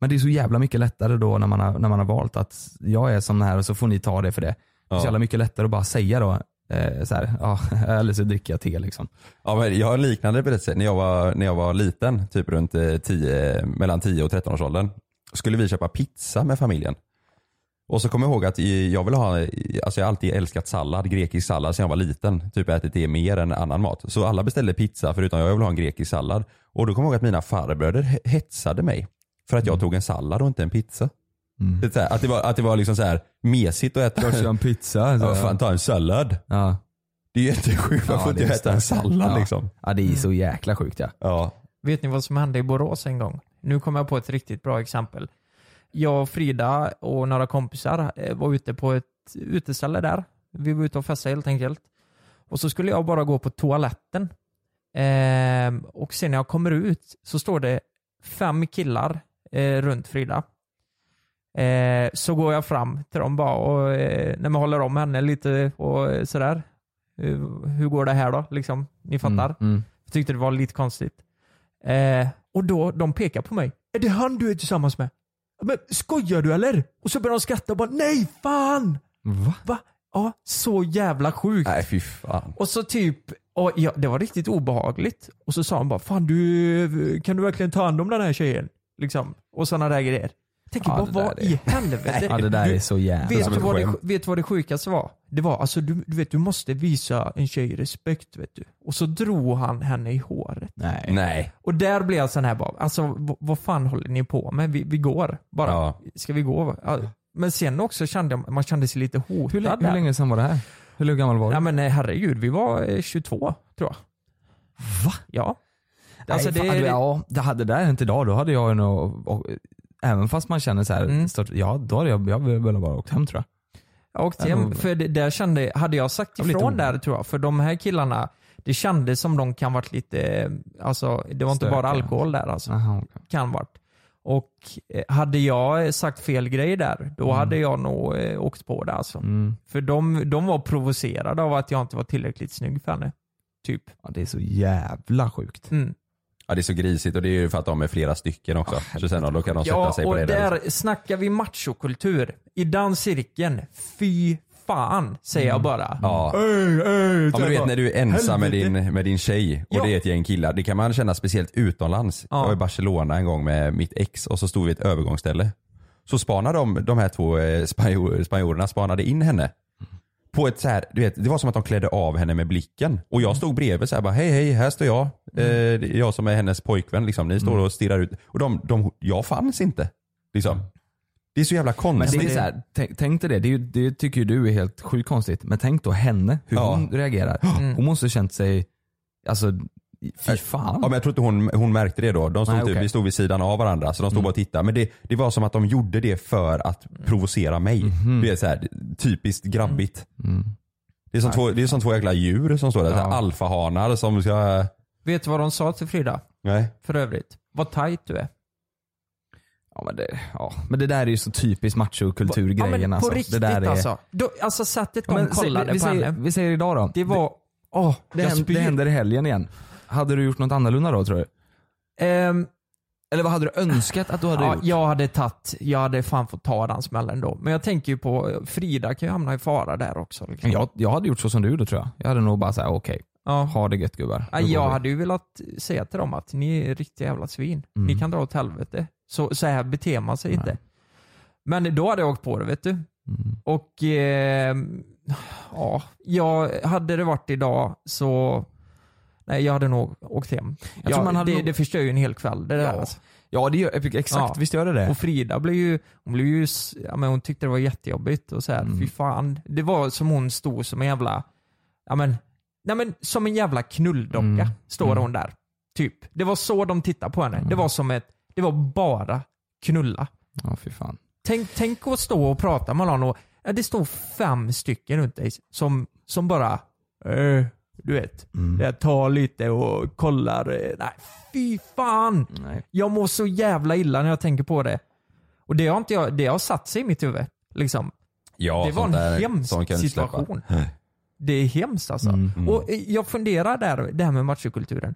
Men det är så jävla mycket lättare då när man har, när man har valt att jag är som den här och så får ni ta det för det. Det är så Ja. jävla mycket lättare att bara säga då, eh, så här, ja, [LAUGHS] eller så dricker jag te liksom. Ja, men jag har en liknande berättelse. När jag var, när jag var liten, typ runt eh, 10, mellan 10 och 13 års åldern, skulle vi köpa pizza med familjen. Och så kommer jag ihåg att jag vill ha, alltså jag har alltid älskat sallad, grekisk sallad sedan jag var liten. Typ ätit det mer än annan mat. Så alla beställde pizza förutom jag vill ha en grekisk sallad. Och då kommer jag ihåg att mina farbröder he- hetsade mig för att jag tog en sallad och inte en pizza. Mm. Det här, att, det var, att det var liksom så här mesigt att äta. Jag kör en pizza. Så. Ja, fan ta en sallad. Ja. Det är jättesjukt, man Ja, inte äta en sallad Ja. liksom. ja det är så jäkla sjukt ja. Ja. Vet ni vad som hände i Borås en gång? Nu kommer jag på ett riktigt bra exempel. Jag och Frida och några kompisar eh, var ute på ett uteställe där. Vi var ute och festade helt enkelt. Och så skulle jag bara gå på toaletten. Ehm, och sen när jag kommer ut så står det fem killar eh, runt Frida. Eh, så går jag fram till dem bara och eh, när man håller om henne lite och eh, sådär. Hur, hur går det här då? Liksom, ni fattar. Mm, mm. Jag tyckte det var lite konstigt. Eh, och då, de pekar på mig. Är det han du är tillsammans med? Men skojar du eller? Och så börjar de skratta och bara nej fan! Va? Va? Ja, så jävla sjukt. Nej fy fan. Och så typ, och ja, det var riktigt obehagligt. Och så sa han bara, fan du, kan du verkligen ta hand om den här tjejen? Liksom. Och sådana där grejer. Tänker Ja, bara, det vad i är- helvete? Ja det där Du- är så jävla Vet du, vad det, vet du vad det sjukaste var? Det var alltså, du, du vet du måste visa en tjej respekt vet du. Och så drog han henne i håret. Nej. Nej. Och där blev jag sån här bara, alltså vad fan håller ni på med? Vi, vi går bara. Ja. Ska vi gå? Ja. Men sen också kände jag, man kände sig lite hotad Hur, länge, hur länge sedan var det här? Hur gammal var du? Ja men eh, herregud, vi var eh, 22 tror jag. Va? Ja. Nej, Alltså, det fan, är- ja, det hade det där inte idag, då hade jag nog, och, även fast man känner så här, Mm. stort, ja då hade jag, jag väl bara åkt hem tror jag. Jag åkte hem, för det, där kände, hade jag sagt Jag ifrån där tror jag, för de här killarna, det kändes som de kan varit lite, alltså det var inte bara Stökiga. alkohol där alltså. Aha, okej. Kan varit. Och eh, hade jag sagt fel grej där, då hade jag nog eh, åkt på det alltså. mm. För de, de var provocerade av att jag inte var tillräckligt snygg för henne. Typ. ja, Det är så jävla sjukt. Mm. Ja det är så grisigt och det är ju för att de är flera stycken också. så sen då kan de sätta Ja, sig på och det där där. snackar vi machokultur. I den cirkeln, fy fan säger jag bara. Ja. Ey, ey, Ja, men du vet när du är ensam med din, med din tjej och Ja. det är ett gäng killar. Det kan man känna speciellt utomlands. Ja. Jag var i Barcelona en gång med mitt ex och så stod vi i ett övergångsställe. Så spanade de, de här två eh, spanjor, spanjorerna spanade in henne. På ett så här, du vet, det var som att de klädde av henne med blicken. Och jag stod bredvid så här bara hej hej, här står jag. Eh, det är jag som är hennes pojkvän liksom. Ni står och stirrar ut. Och de, de, jag fanns inte. Liksom. Det är så jävla Men konstigt. det är så här, tänk, tänk dig det, det, ju- det tycker ju du är helt sjukt konstigt. Men tänk då henne, hur Ja. hon reagerar. Hon måste känt sig, alltså fy fan. Ja, men jag tror inte hon, hon märkte det då. De stod Nej, typ, okej. Vi stod vid sidan av varandra så de stod bara och tittade. Men det, det var som att de gjorde det för att provocera mig. Det är så här, typiskt grabbigt. Mm. Det, är som två, det är som två jäkla djur som står där. Ja. alfahanar som ska... Vet du vad de sa till Frida? Nej. För övrigt. Vad tight du är. Ja, men, det, ja, men det där är ju så typiskt machokulturgrejen ja, men alltså. På riktigt det där är, alltså. Då, alltså sättet Ja, de se- kollade vi, på säger, henne. vi säger idag då. Det var, åh, det, jag händer, det händer i helgen igen. Hade du gjort något annorlunda då tror du? Ehm, Eller vad hade du önskat att du hade Ja, gjort? jag hade tagit, jag hade fan fått ta den smällen då. Men jag tänker ju på, Frida kan ju hamna i fara där också. Liksom. Jag, jag hade gjort så som du gjorde tror jag. Jag hade nog bara sagt okej, Ja. ha det gött gubbar. Går jag vi. hade ju velat säga till dem att ni är riktiga jävla svin. Mm. Ni kan dra åt helvete. Så, så här beter man sig inte. Men då hade jag åkt på det vet du. Mm. Och eh, ja, jag, hade det varit idag så Nej jag hade nog åkt hem. Jag Ja, man hade det, nog- det förstör ju en hel kväll det där Ja. alltså. Ja det gör, exakt, Ja. visst gör det det. Och Frida blev ju, hon blev ju, ja, men hon tyckte det var jättejobbigt och så här, Mm. fy fan. Det var som hon stod som en jävla, ja men, nej men som en jävla knulldocka Mm. står Mm. hon där. Typ. Det var så de tittade på henne. Det var som ett, det var bara knulla. Ja fy fan. Tänk, tänk att stå och prata med någon och det står fem stycken runt dig som, som bara, eh, du vet, Mm. jag tar lite och kollar. eh, Nej, fy fan! Nej. Jag mår så jävla illa när jag tänker på det. Och det har, inte jag, det har satt sig i mitt huvud. Liksom. Ja, det var en där- hemsk situation. Det är hemskt alltså. Mm. Mm. Och eh, jag funderar där, det här med machokulturen.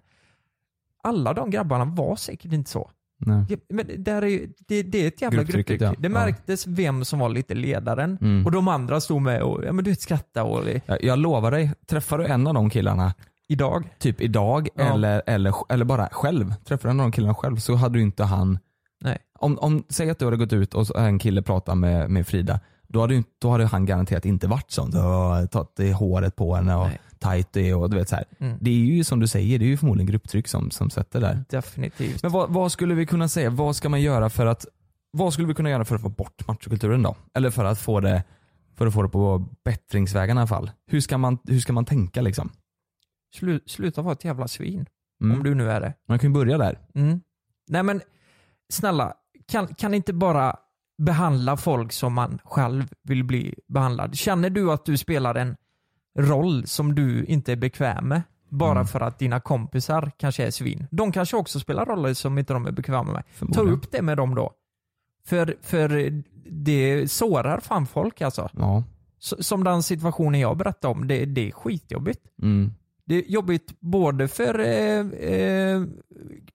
Alla de grabbarna var säkert inte så. Nej. Ja, Men det, här är, ju- det, det är ett jävla grupptryck. ja. Det Ja. märktes vem som var lite ledaren. Mm. Och de andra stod med och ja, men du skrattade och Jag, jag lovar dig, träffar du en av de killarna idag. typ idag Ja. eller, eller, eller bara själv, träffar du en av de killarna själv så hade du inte han Nej. om, om, säg att du hade gått ut och en kille pratar med, med Frida, då hade, då hade han garanterat inte varit sånt. "Åh, Tagit i håret på henne och Nej. Tajt det är och du vet så här. Mm. Det är ju som du säger, det är ju förmodligen grupptryck som, som sätter där. Definitivt. Men vad, vad skulle vi kunna säga, vad ska man göra för att vad skulle vi kunna göra för att få bort machokulturen då? Eller för att få det, för att få det på bättringsvägen i alla fall. Hur ska man, hur ska man tänka liksom? Slu, sluta vara ett jävla svin. Mm. Om du nu är det. Man kan ju börja där. Mm. Nej men snälla, kan, kan inte bara behandla folk som man själv vill bli behandlad? Känner du att du spelar en roll som du inte är bekväm med? Bara Mm. för att dina kompisar kanske är svin. De kanske också spelar roller som inte de är bekväma med. Ta upp det med dem då. För, för det sårar fan folk alltså. Ja. Som den situationen jag berättade om, det, det är skitjobbigt. Mm. Det är jobbigt både för eh, eh,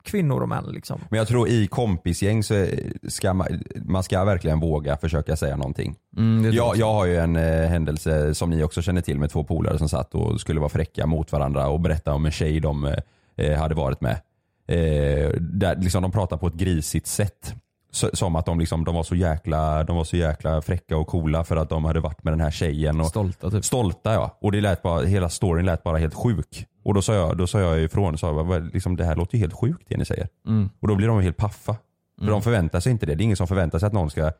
kvinnor och män liksom. Men jag tror i kompisgäng så ska man, man ska verkligen våga försöka säga någonting. Mm, Jag, jag har ju en eh, händelse som ni också känner till med två polare som satt och skulle vara fräcka mot varandra och berätta om en tjej de eh, hade varit med. Eh, där liksom de pratar på ett grisigt sätt. Som att de, liksom, de, var så jäkla, de var så jäkla fräcka och coola för att de hade varit med den här tjejen. Och, Stolta typ. Stolta ja. Och det lät bara, hela storyn lät bara helt sjuk. Och då sa jag, då sa jag ifrån sa "Vad- liksom, det här låter ju helt sjukt det ni säger. Mm. Och då blir de helt paffa. För Mm. de förväntar sig inte det. Det är ingen som förväntar sig att någon ska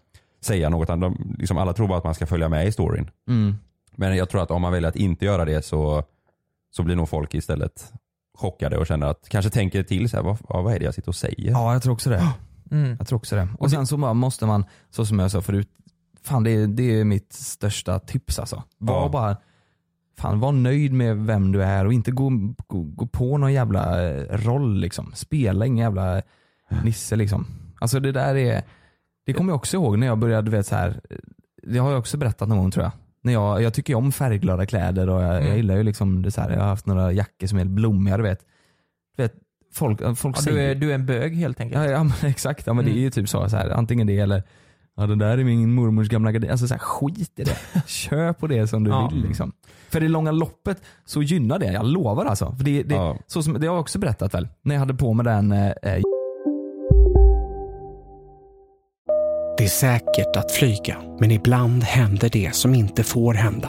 säga något. De, liksom, alla tror bara att man ska följa med i storyn. Mm. Men jag tror att om man väljer att inte göra det så, så blir nog folk istället chockade och känner att, kanske tänker till så här, vad, vad är det jag sitter och säger? Ja jag tror också det. [GASPS] Mm. Jag tror också det. Och sen så bara måste man, så som jag sa förut, fan det är, det är mitt största tips alltså. Var Ja. bara, fan var nöjd med vem du är och inte gå, gå, gå på någon jävla eh, roll liksom. Spela ingen jävla nisse liksom. Alltså det där är, det kommer jag också ihåg när jag började, du vet så här. det har jag också berättat någon gång tror jag. När jag, jag tycker ju om färgglada kläder och jag, Mm. jag gillar ju liksom det så här, jag har haft några jackor som är blommiga du vet. Du vet folk, folk Ja, säger du, är, du är en bög helt enkelt. Ja, ja men [LAUGHS] exakt, ja, men det är Mm. ju typ så, så här, antingen det eller Ja det där är min mormors gamla gardin. Alltså så här, skit i det. [LAUGHS] Kör på det som du Ja. vill liksom. För i långa loppet så gynnar det, jag lovar alltså. För det, det, Ja. så som, det har jag också berättat väl, när jag hade på mig den eh, eh, Det är säkert att flyga, men ibland händer det som inte får hända.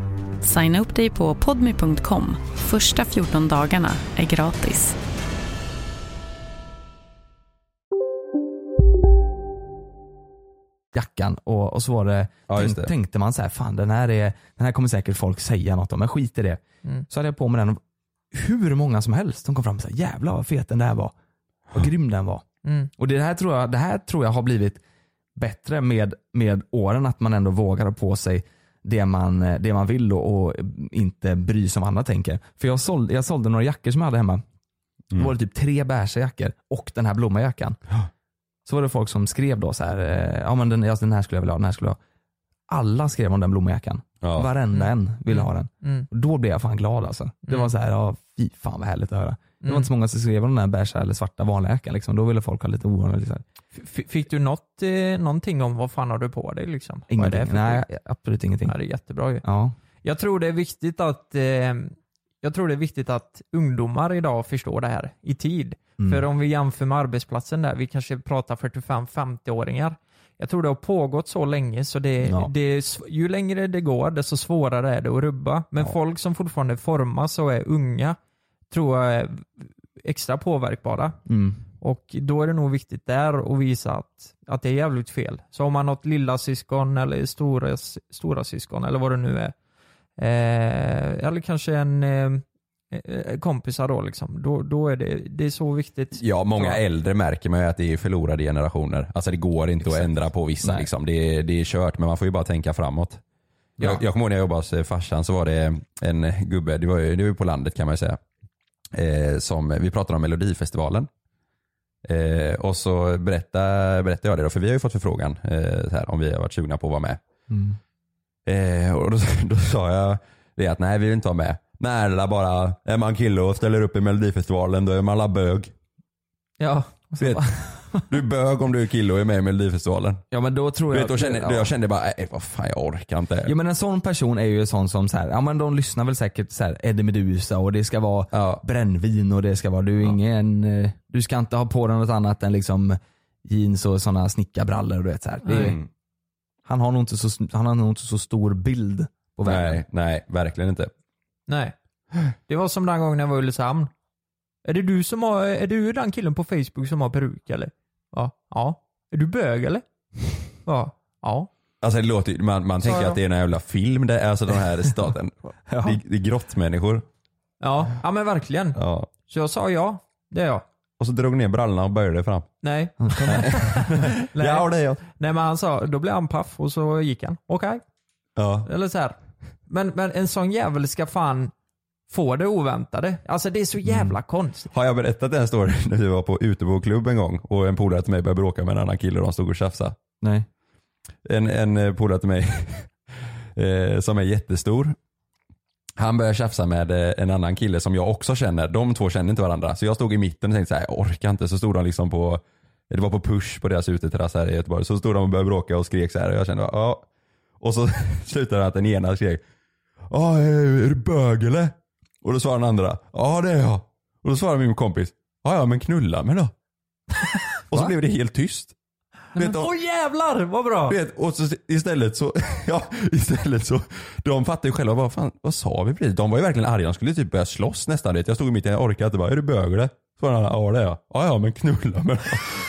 Signa upp dig på podmi.com. Första 14 dagarna är gratis. jackan och, och så var det, Ja, tänk, det. tänkte man så här, fan den här, är, den här kommer säkert folk säga något om, men skit i det. Mm. Så hade jag på mig den hur många som helst som kom fram och sa jävlar vad fet den där var. Vad grym den var. Mm. Och det här tror jag, det här tror jag har blivit bättre med, med åren, att man ändå vågar ha på sig det man, det man vill och, och inte bry sig om vad andra tänker. För jag sålde, jag sålde några jackor som jag hade hemma. Då var det typ tre beiga jackor och den här blommajackan. Så var det folk som skrev då så här, eh, ja men den, ja, den här skulle jag vilja ha, den här skulle jag ha. Alla skrev om den blommajackan. Ja. Varenda en ville ha den. Mm. Och då blev jag fan glad alltså. Det Mm. var så här, ja fy fan vad härligt att höra. Det var Mm. inte så många som skrev om den här beiga eller svarta jackan liksom. Då ville folk ha lite ovanligt. Liksom. Fick du något, eh, någonting om vad fan har du på dig liksom? Vad är det Ingenting. Nej, absolut ingenting. Ja, det är jättebra ju. Ja. Jag tror det är viktigt att eh, jag tror det är viktigt att ungdomar idag förstår det här i tid. Mm. För om vi jämför med arbetsplatsen där, vi kanske pratar 45-50-åringar. Jag tror det har pågått så länge så det, Ja. det ju längre det går desto svårare är det att rubba. Men folk som fortfarande formas och är unga tror jag är extra påverkbara. Mm. Och då är det nog viktigt där att visa att, att det är jävligt fel. Så om man har ett lilla syskon eller stora, stora syskon eller vad det nu är. Eh, eller kanske en eh, eh, kompisar då liksom. Då, då är det, det är så viktigt. Ja, många äldre märker man ju att det är förlorade generationer. Alltså det går inte att ändra på vissa Nej. liksom. det, är, det är kört men man får ju bara tänka framåt. Ja. Jag, jag kommer ihåg när jag jobbade hos eh, farsan så var det en gubbe, det var ju, det var ju på landet kan man ju säga. Eh, som, vi pratade om melodifestivalen. Eh, och så berättade, berättade jag det då, för vi har ju fått förfrågan eh, så här, om vi har varit sugna på att vara med. Mm. Eh, och då, [LAUGHS] då sa jag det att nej vi vill inte vara med. Nej det är bara, är man kille och ställer upp i melodifestivalen då är man alla bög. Ja. Du, vet, du är bög om du är kille och är med i melodifestivalen. Ja men då tror Du jag... vet, då kände, ja. jag kände bara, nej vad fan jag orkar inte. Ja men en sån person är ju en sån som så här, ja men de lyssnar väl säkert så här Eddie Meduza och det ska vara Ja. brännvin och det ska vara, du är ingen, eh, du ska inte ha på dig något annat än liksom jeans och sådana snickarbrallor och du vet så här. Det är, Mm. han, har nog inte så, han har nog inte så stor bild på världen. Nej, nej verkligen inte. Nej. Det var som den gången jag var i Ulricehamn. Är det du som har, är du den killen på Facebook som har peruk eller? Ja. Ja. Är du bög eller? [LAUGHS] Ja. Ja. Alltså det låter, man, man tänker att det är en jävla film, det är alltså den här staten. [LAUGHS] Ja. det, det är grottmänniskor. Ja, ja men verkligen. Ja. Så jag sa ja, det är jag. Och så drog ner brallorna och böjde fram. Nej. [LAUGHS] Nej. Ja det är jag. Nej men han sa, då blev han paff och så gick han. Okej. Ja. Eller så här. Men, men en sån jävel ska fan få det oväntade. Alltså det är så jävla konstigt. Har jag berättat den storyn när vi var på uteboklubb en gång och en polare till mig började bråka med en annan kille och de stod och tjafsade? Nej. En, en eh, polare till mig [LAUGHS] eh, som är jättestor. Han började tjafsa med eh, en annan kille som jag också känner. De två känner inte varandra. Så jag stod i mitten och tänkte så här, jag orkar inte. Så stod de liksom på, det var på push på deras uteterrass här i Göteborg. Så stod de och började bråka och skrek så här och jag kände, ja. Och så [LAUGHS] slutade det att den ena skrek, ja är du bög eller? Och då svarade den andra, ja det är jag. Och då svarade min kompis, ja ja men knulla mig då. och så Va? blev det helt tyst. Du vet, Åh de- jävlar vad bra! vet, och så istället så, [LAUGHS] ja istället så, de fattar ju själva, vad fan, vad sa vi precis? De var ju verkligen arga, de skulle typ börja slåss nästan. Vet. Jag stod i mitten, jag orkade inte bara, är du bög eller? Så var han, ja det är jag. Ja ja men knulla men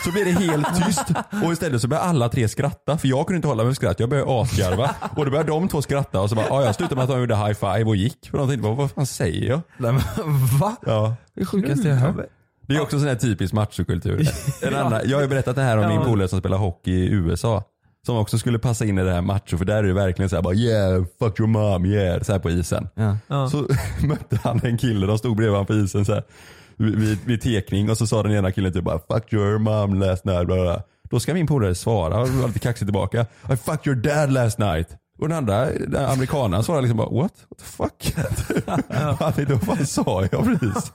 Så blev det helt tyst och istället så började alla tre skratta för jag kunde inte hålla mig för skratt. Jag började asgarva och då började de två skratta och så bara, ja jag slutade med att de gjorde high five och gick. För de tänkte, vad, vad fan säger jag? Nej, men, va? Ja. Det sjukaste jag hört. Det är också sån här typisk machokultur. En annan, jag har ju berättat det här om min polare som spelar hockey i USA. Som också skulle passa in i det här macho för där är det verkligen så här bara yeah, fuck your mom, yeah, så här på isen. Ja. Så [LAUGHS] mötte han en kille, de stod bredvid honom på isen så här, vid, vid tekning och så sa den ena killen typ bara fuck your mom last night. Bla bla. Då ska min polare svara och lite kaxig tillbaka. I fuck your dad last night. Och den andra, den amerikanaren svarade liksom bara what? What the fuck? [LAUGHS] ja. då fan sa jag precis.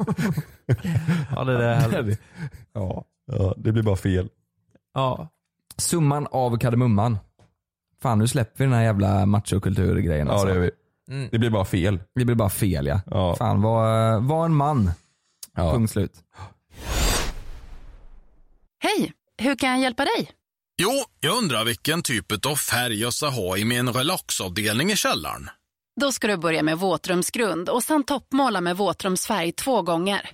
Ja det är härligt. [LAUGHS] Ja, ja, det blir bara fel. Ja. Summan av kardemumman. Fan nu släpper vi den här jävla machokulturgrejen Ja alltså. det gör vi. Mm. Det blir bara fel. Det blir bara fel ja. Ja. Fan var, var en man. Ja. Punkt slut. Hej, hur kan jag hjälpa dig? Jo, jag undrar vilken typ av färg jag ska ha i min relaxavdelning i källaren. Då ska du börja med våtrumsgrund och sen toppmåla med våtrumsfärg två gånger.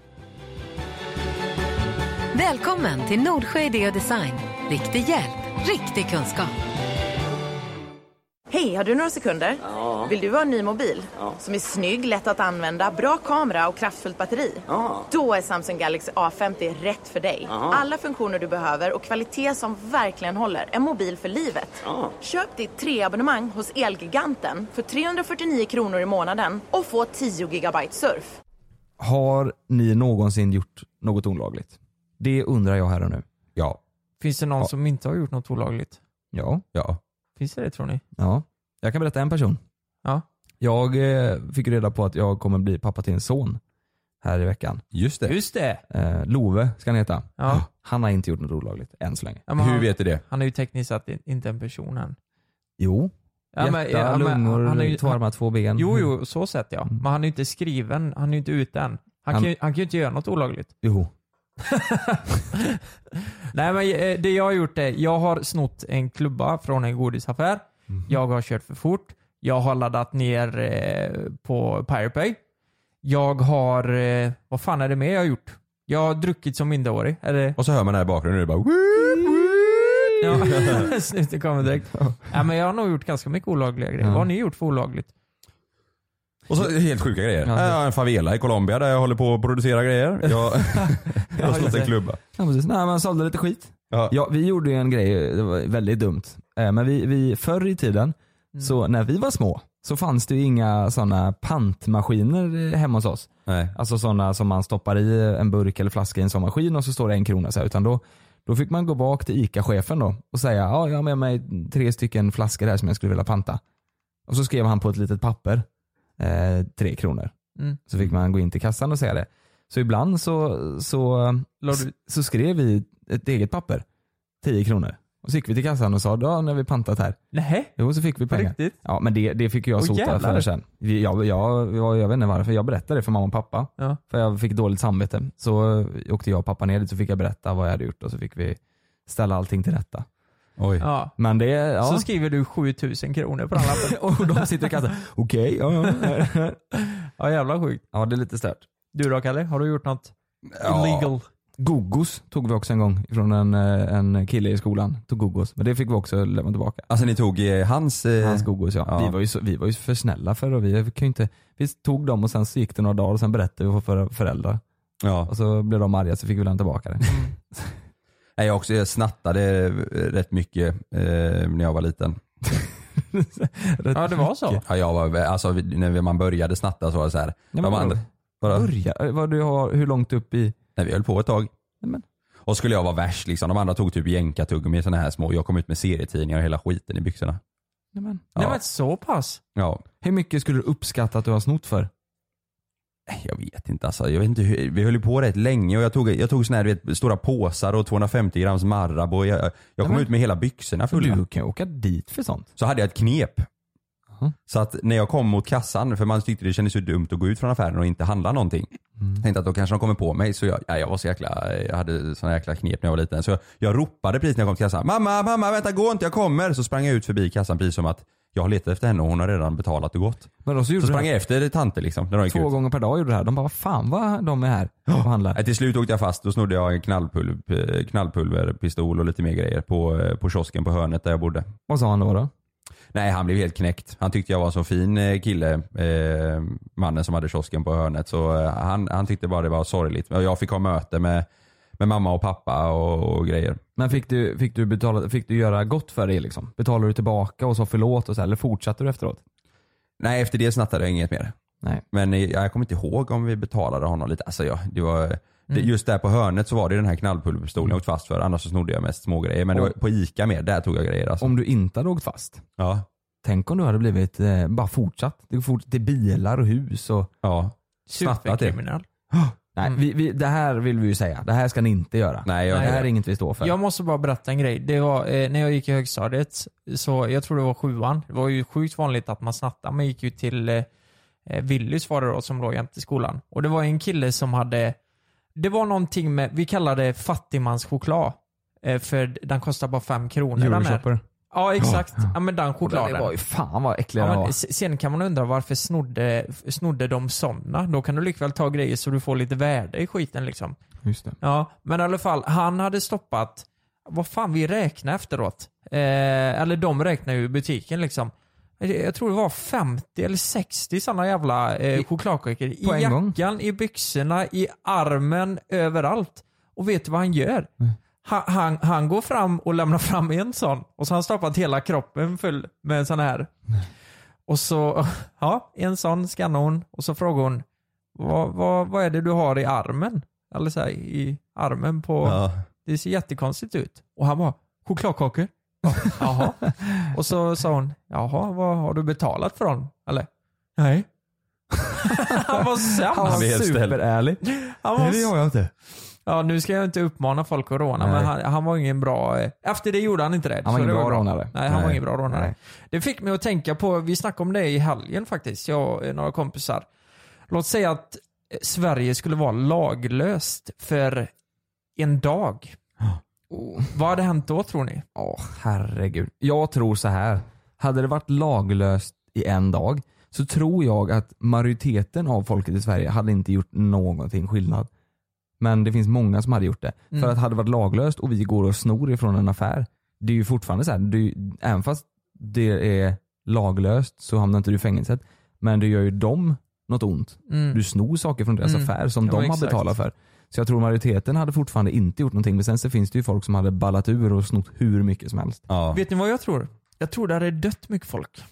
Välkommen till Nordsjö Idé och Design. Riktig hjälp, riktig kunskap. Hej, har du några sekunder? Vill du ha en ny mobil? Som är snygg, lätt att använda, bra kamera och kraftfullt batteri? Då är Samsung Galaxy A50 rätt för dig. Alla funktioner du behöver och kvalitet som verkligen håller. En mobil för livet. Köp ditt treabonnemang hos Elgiganten för 349 kronor i månaden och få 10 gigabyte surf. Har ni någonsin gjort något olagligt? Det undrar jag här och nu. Ja. Finns det någon Ja. som inte har gjort något olagligt? Ja. Ja. Finns det det tror ni? Ja. Jag kan berätta en person. Ja. Jag eh, fick reda på att jag kommer bli pappa till en son här i veckan. Just det. Just det. Eh, Love ska han heta. Ja. Han har inte gjort något olagligt än så länge. Ja, men Hur han, vet du det? Han är ju tekniskt sett in- inte en person än. Jo. Ja, men- Hjärta, ja, men lungor, han är ju- två armar, två ben. Jo, jo, så sett ja. Men han är ju inte skriven, han är ju inte ute än. Han, Han- kan, ju, han kan ju inte göra något olagligt. Jo. [LAUGHS] Nej men eh, det jag har gjort är, jag har snott en klubba från en godisaffär. Mhm. Jag har kört för fort. Jag har laddat ner eh, på Pirate. Jag har, eh, vad fan är det mer jag har gjort? Jag har druckit som minderårig. Det... Och så hör man det här i bakgrunden och det bara Ja, [LAUGHS] [LAUGHS] snuten kommer direkt. Ja, men jag har nog gjort ganska mycket olagliga grejer. Ja. Vad har ni gjort för olagligt? Och så helt sjuka grejer. Ja. Jag har en favela i Colombia där jag håller på att producera grejer. [LAUGHS] Jag, jag har slått en klubba. Ja, precis. Nej, man sålde lite skit. Ja. Ja, vi gjorde ju en grej, det var väldigt dumt. Eh, Men vi, vi förr i tiden, så när vi var små, så fanns det ju inga sådana pantmaskiner hemma hos oss. Nej. Alltså sådana som man stoppar i en burk eller flaska i en sån maskin och så står det en krona så här. Utan då, då fick man gå bak till ICA-chefen då och säga ja, jag har med mig tre stycken flaskor här som jag skulle vilja panta. Och så skrev han på ett litet papper, eh, tre kronor. Mm. Så fick man gå in till kassan och säga det. Så ibland så, så, du- så skrev vi ett eget papper, 10 kronor. Och så gick vi till kassan och sa, nu har vi pantat här. Nej, Jo, så fick vi pengar. riktigt? Ja, men det, det fick jag Åh, sota jävlar. för sen. Jag, jag, jag, jag vet inte varför, jag berättade det för mamma och pappa. Ja. För jag fick dåligt samvete. Så åkte jag och pappa ner dit så fick jag berätta vad jag hade gjort och så fick vi ställa allting till rätta. Oj. Ja. Men det, ja. Så skriver du 7000 kronor på den lappen. [LAUGHS] och de sitter i kassan, okej, ja, ja. [LAUGHS] ja jävla sjukt. ja det är lite stört. Du då Kalle, har du gjort något Ja. illegal? Gogos tog vi också en gång från en, eh, en kille i skolan. Tog gogos. Men det fick vi också lämna tillbaka. Alltså ni tog eh, hans... Eh, Hans gogos ja. ja. Vi, var ju så, vi var ju för snälla för och vi kan ju inte, vi tog dem och sen så gick det några dagar och sen berättade vi för föräldrar. Ja. Och så blev de arga så fick vi lämna tillbaka det. [LAUGHS] Nej, jag också jag snattade rätt mycket eh, när jag var liten. [LAUGHS] Ja det var så? Ja, jag var, alltså, när man började snatta så var det så här. Nej, de andra? Börja, eh, vad du har, hur långt upp i? Nej, vi höll på ett tag. Nej, men. Och skulle jag vara värst liksom. De andra tog typ jänkartuggummi sådana här små. Jag kom ut med serietidningar och hela skiten i byxorna. Nej, men. Nej Ja. men så pass? Ja. Hur mycket skulle du uppskatta att du har snott för? Nej, Jag vet inte alltså. Jag vet inte hur, vi höll på rätt länge och jag tog, jag tog såna här, vet, stora påsar och 250 grams Marabou. och Jag, jag kom men- ut med hela byxorna fulla. Du kan åka dit för sånt. Så hade jag ett knep. Jaha. Så att när jag kom mot kassan, för man tyckte det kändes så dumt att gå ut från affären och inte handla någonting. Mm. Tänkte att då kanske de kommer på mig. Så jag, ja, jag var så jäkla, jag hade såna jäkla knep när jag var liten. Så jag, jag ropade precis när jag kom till kassan. Mamma, mamma, vänta gå inte, jag kommer. Så sprang jag ut förbi kassan precis som att jag har letat efter henne och hon har redan betalat och gått. Men då så Så sprang jag efter tanter liksom. När de gick två ut. gånger per dag gjorde det här. De bara, vad fan vad de är här och handlar. Nej, till slut åkte jag fast. Då snodde jag en knallpulver, knallpulverpistol och lite mer grejer på, eh, på kiosken på hörnet där jag bodde. Vad sa han då? då? Nej, han blev helt knäckt. Han tyckte jag var så fin eh, kille, eh, mannen som hade kiosken på hörnet. Så eh, han, han tyckte bara det var sorgligt. Jag fick ha möte med, med mamma och pappa och, och grejer. Men fick du, fick, du betala, fick du göra gott för det liksom? Betalade du tillbaka och sa förlåt och så eller fortsatte du efteråt? Nej, efter det snattade jag inget mer. Nej. Men jag kommer inte ihåg om vi betalade honom lite. Alltså, jag, det var, det, Mm. just där på hörnet så var det den här knallpulverpistolen jag åkte fast för. Annars så snodde jag mest smågrejer. Men det var på ICA mer, där tog jag grejer alltså. Om du inte hade åkt fast, Ja. tänk om du hade blivit, eh, bara fortsatt. Det går fort till bilar och hus och ja. snattat det. Superkriminell. [GASPS] Nej, Mm. vi, vi, det här vill vi ju säga. Det här ska ni inte göra. Nej, det här är inget vi står för. Jag måste bara berätta en grej. Det var, eh, när jag gick i högstadiet, så jag tror det var sjuan, det var ju sjukt vanligt att man snattade. Man gick ju till eh, eh, Willys var det då, som låg jämte skolan. Och det var en kille som hade, det var någonting med, vi kallade det fattigmanschoklad. Eh, för den kostar bara fem kronor. Euroshopper. Ja exakt. Ja, men den chokladen. Det var ju fan vad äckliga Ja, men sen kan man undra varför snodde, snodde de sådana? Då kan du likväl ta grejer så du får lite värde i skiten liksom. Just det. Ja, men i alla fall, han hade stoppat, vad fan vi räknade efteråt. Eh, eller de räknade ju i butiken liksom. Jag tror det var 50 eller 60 sådana jävla eh, chokladkakor. I en gång? jackan, i byxorna, i armen, överallt. Och vet du vad han gör? Han, han, han går fram och lämnar fram en sån och så har han stoppat hela kroppen full med en sån här. Och så, [LAUGHS] ja, en sån skannar hon och så frågar hon vad, vad, vad är det du har i armen? Eller så här, i armen på, Ja. det ser jättekonstigt ut. Och han bara, chokladkakor? Ja, Jaha. [LAUGHS] Och så sa hon, jaha, vad har du betalat för dem? Eller? Nej. [LAUGHS] han var sämst. Han var superärlig. Han var Nej, det har jag inte. Ja, nu ska jag inte uppmana folk att råna, Nej. men han, han var ingen bra... eh, Efter det gjorde han inte det. Han var ingen bra rånare. Nej, han var Nej. ingen bra rånare. Nej. Det fick mig att tänka på, vi snackade om det i helgen faktiskt, jag och några kompisar. Låt säga att eh, Sverige skulle vara laglöst för en dag. [GASPS] Vad hade hänt då tror ni? Åh, herregud. Jag tror så här. Hade det varit laglöst i en dag så tror jag att majoriteten av folket i Sverige hade inte gjort någonting skillnad. Men det finns många som hade gjort det. Mm. För att hade det varit laglöst och vi går och snor ifrån en affär. Det är ju fortfarande så här, ju- även fast det är laglöst så hamnar inte du i fängelset. Men det gör ju dem något ont. Mm. Du snor saker från deras Mm. affär som Ja, de har exakt. betalat för. Så jag tror majoriteten hade fortfarande inte gjort någonting. Men sen så finns det ju folk som hade ballat ur och snott hur mycket som helst. Vet ni vad jag tror? Jag tror det hade dött mycket folk.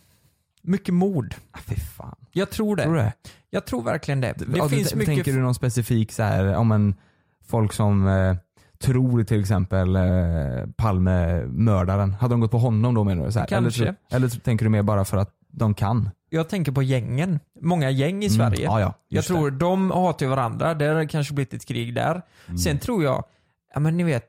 Mycket mord. Ah, Fy fan. Jag tror det. Tror det? Jag tror verkligen det. Det Ja, finns du, mycket... Tänker du någon specifik så här, om en folk som eh, tror till exempel eh, Palme-mördaren. Hade de gått på honom då menar du? Så här? Kanske. Eller, eller tänker du mer bara för att de kan? Jag tänker på gängen. Många gäng i Mm, Sverige. ja, ja, jag tror de hatar varandra. Det har kanske blivit ett krig där. Mm. Sen tror jag, ja men ni vet,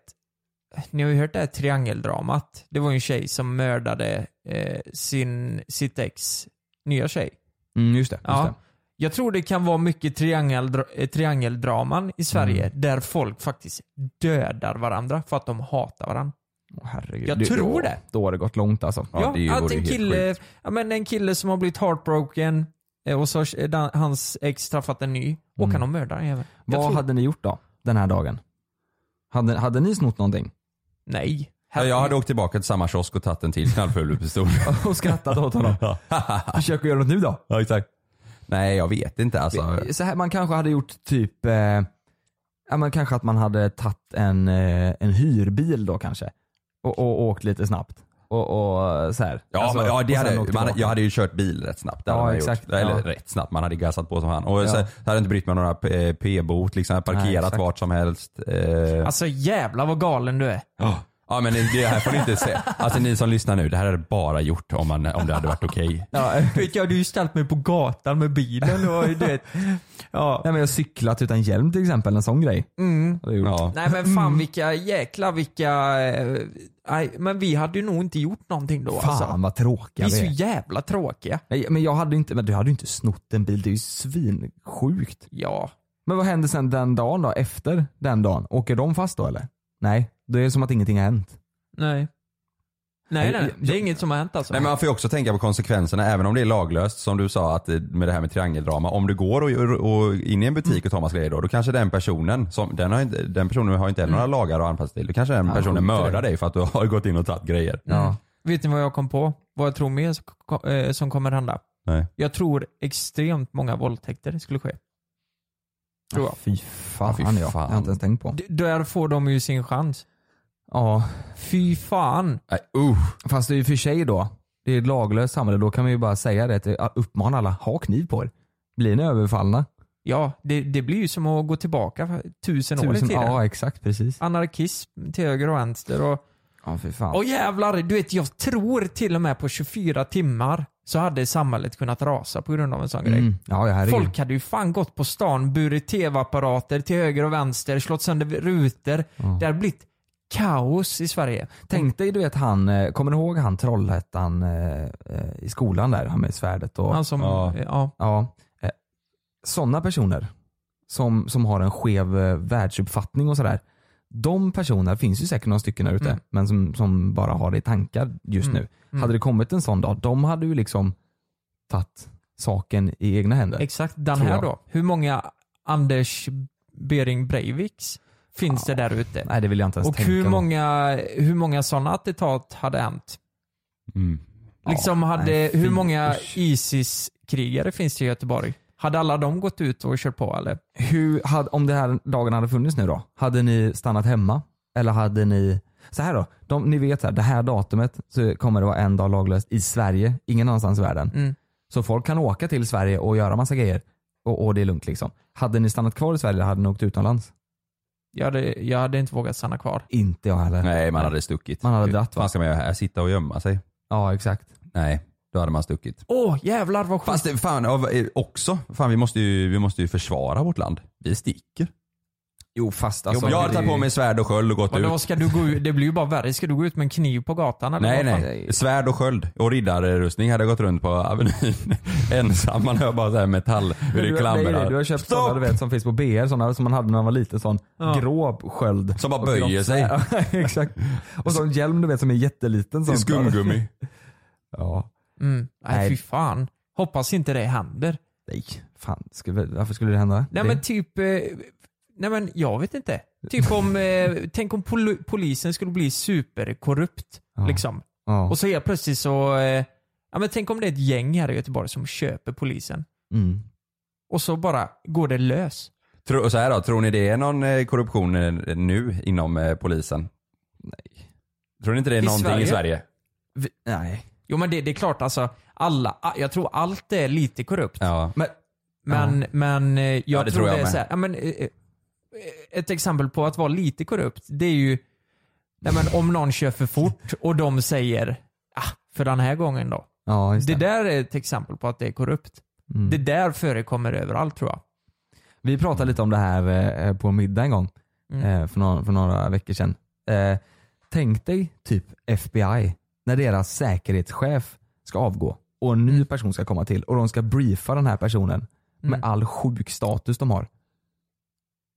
ni har ju hört det här triangeldramat. Det var ju en tjej som mördade eh, sin, sitt ex nya tjej. Mm, just det. Just Ja. det. Jag tror det kan vara mycket triangeldra- eh, triangeldraman i Sverige Mm. där folk faktiskt dödar varandra för att de hatar varandra. Åh, herregud. Jag Det- tror då, det. Då har det gått långt alltså. Ja, att en kille, ja, men en kille som har blivit heartbroken eh, och så har den- hans ex träffat en ny och Mm. kan de mörda. Jag Vad tror- hade ni gjort då? Den här dagen? Hade, hade ni snott någonting? Nej. Ja, jag hade åkt tillbaka till samma kiosk och tagit en till knallpulverpistol. [LAUGHS] och skrattat åt honom. Försök att göra något nu då. Ja exakt. Nej jag vet inte alltså. Så här, man kanske hade gjort typ, eh, ja, men kanske att man hade tagit en, eh, en hyrbil då kanske. Och, och åkt lite snabbt. Och, och så här. Ja, Alltså, men, ja det hade, man, jag hade ju kört bil rätt snabbt. Det Ja, hade man exakt. Gjort. Eller Ja. rätt snabbt, man hade gassat på som han. Och Ja. så, så hade jag inte brytt mig om några P- p-bot, liksom, jag hade Nej, parkerat exakt. vart som helst. Eh, Alltså jävla vad galen du är. Ja men det här får ni inte se. Alltså ni som lyssnar nu, det här hade bara gjort om, man, om det hade varit okej. Ja, [LAUGHS] Vet jag hade ju ställt mig på gatan med bilen och du vet. Ja. Nej men jag har cyklat utan hjälm till exempel, en sån grej. Mm. Ja. Nej men fan vilka jäkla vilka... eh, Nej, men vi hade ju nog inte gjort någonting då Fan alltså. vad tråkiga Vi är vi så är. jävla tråkiga. Nej, men jag hade inte, men du hade ju inte snott en bil, det är ju svinsjukt. Ja. Men vad händer sen den dagen då, efter den dagen? Åker de fast då eller? Nej, det är som att ingenting har hänt. Nej. Nej nej, det är inget som har hänt alltså. Nej men man får ju också tänka på konsekvenserna även om det är laglöst som du sa att med det här med triangeldrama. Om du går och, och in i en butik och tar massa grejer då, då kanske den personen, som, den, har inte, den personen har inte heller några lagar att anpassa till. Då kanske den Ja, personen det. mördar dig för att du har gått in och tagit grejer. Mm. Vet ni vad jag kom på? Vad jag tror mer som- eh, som kommer hända? Nej. Jag tror extremt många våldtäkter skulle ske. Tror jag. Fy fan, Ja, fy ja. fan. Jag har inte ens tänkt på. D- Där får de ju sin chans. Ja, Fy fan. Nej, uh. fast det är ju för sig då, det är ett laglöst samhälle, då kan man ju bara säga det, till- uppmana alla, ha kniv på er. Blir ni överfallna? Ja, det, det blir ju som att gå tillbaka för tusen, år i Tusen, tiden. ja exakt, precis. Anarkism till höger och vänster och Ja, fy fan. Och jävlar, du vet jag tror till och med på 24 timmar så hade samhället kunnat rasa på grund av en sån grej. Mm. Ja, ja, herregud. Folk hade ju fan gått på stan, burit tv-apparater till höger och vänster, slått sönder rutor. Det hade blivit kaos i Sverige. Tänk dig du vet han, eh, kommer du ihåg han Trollhättan eh, eh, i skolan där, han med svärdet och... Han som, ja. ja. ja. Eh, Sådana personer som, som har en skev eh, världsuppfattning och sådär. De personerna finns ju säkert några stycken där ute, Mm. men som, som bara har det i tankar just Mm. nu. Mm. Hade det kommit en sån dag, de hade ju liksom tagit saken i egna händer. Exakt, den här då. Hur många Anders Bering Breiviks finns det där ute? Nej det vill jag inte ens Och tänka hur på. många, hur många sådana attentat hade hänt? Mm. Liksom hade, nej, hur många ISIS-krigare finns det i Göteborg? Hade alla de gått ut och kört på eller? Hur, hade, om det här dagen hade funnits nu då, hade ni stannat hemma? Eller hade ni, så här då, de, ni vet här, det här datumet så kommer det vara en dag laglöst i Sverige, ingen annanstans i världen. Mm. Så folk kan åka till Sverige och göra massa grejer och, och det är lugnt liksom. Hade ni stannat kvar i Sverige eller hade ni åkt utomlands? Jag hade, jag hade inte vågat stanna kvar. Inte jag heller. Nej, man hade stuckit. Man hade dratt, va? fan ska man göra här? Sitta och gömma sig? Ja exakt. Nej, då hade man stuckit. Åh jävlar vad sjukt. Fast det, fan, eh, också, fan vi måste, ju, vi måste ju försvara vårt land. Vi sticker. Jo fast alltså. jag hade tagit på mig svärd och sköld och gått ut. ska du gå ut? Det blir ju bara värre. Ska du gå ut med en kniv på gatan eller Nej fan? nej, svärd och sköld och riddarrustning hade jag gått runt på Avenyn [LAUGHS] ensam. Man hör bara såhär metall, hur det klamrar. du har köpt sådana du vet som finns på BR, sådana som man hade när man var liten, sån Ja. grå sköld. Som bara böjer sig. [LAUGHS] Exakt. Och sån hjälm du vet som är jätteliten. Sån Skumgummi. [LAUGHS] Ja. Mm. Nej, Nej. fy fan. Hoppas inte det händer. Nej, fan. Skulle, varför skulle det hända? Nej det, men typ, eh, nej men jag vet inte. Typ om, eh, [LAUGHS] tänk om pol- polisen skulle bli superkorrupt. Ja. Liksom. ja. Och så helt plötsligt så, eh, ja men tänk om det är ett gäng här i Göteborg som köper polisen. mm. Och så bara går det lös. Tro, så här då, tror ni det är någon korruption nu inom polisen? Nej. Tror ni inte det är I någonting Sverige? i Sverige? Vi, nej. Jo men det, det är klart alltså, alla, jag tror allt är lite korrupt. Ja. Men, Men, men eh, jag Ja, det tror, tror jag det är med. så här, ja, men, eh, eh, Ett exempel på att vara lite korrupt, det är ju nej, men om någon kör för fort och de säger ah, för den här gången då. ja, Det det. där är ett exempel på att det är korrupt. Mm. Det där förekommer överallt tror jag. Vi pratade lite om det här på en middag en gång Mm. för, några, för några veckor sedan. Tänk dig typ FBI, när deras säkerhetschef ska avgå och en ny Mm. person ska komma till och de ska briefa den här personen med Mm. all sjuk status de har.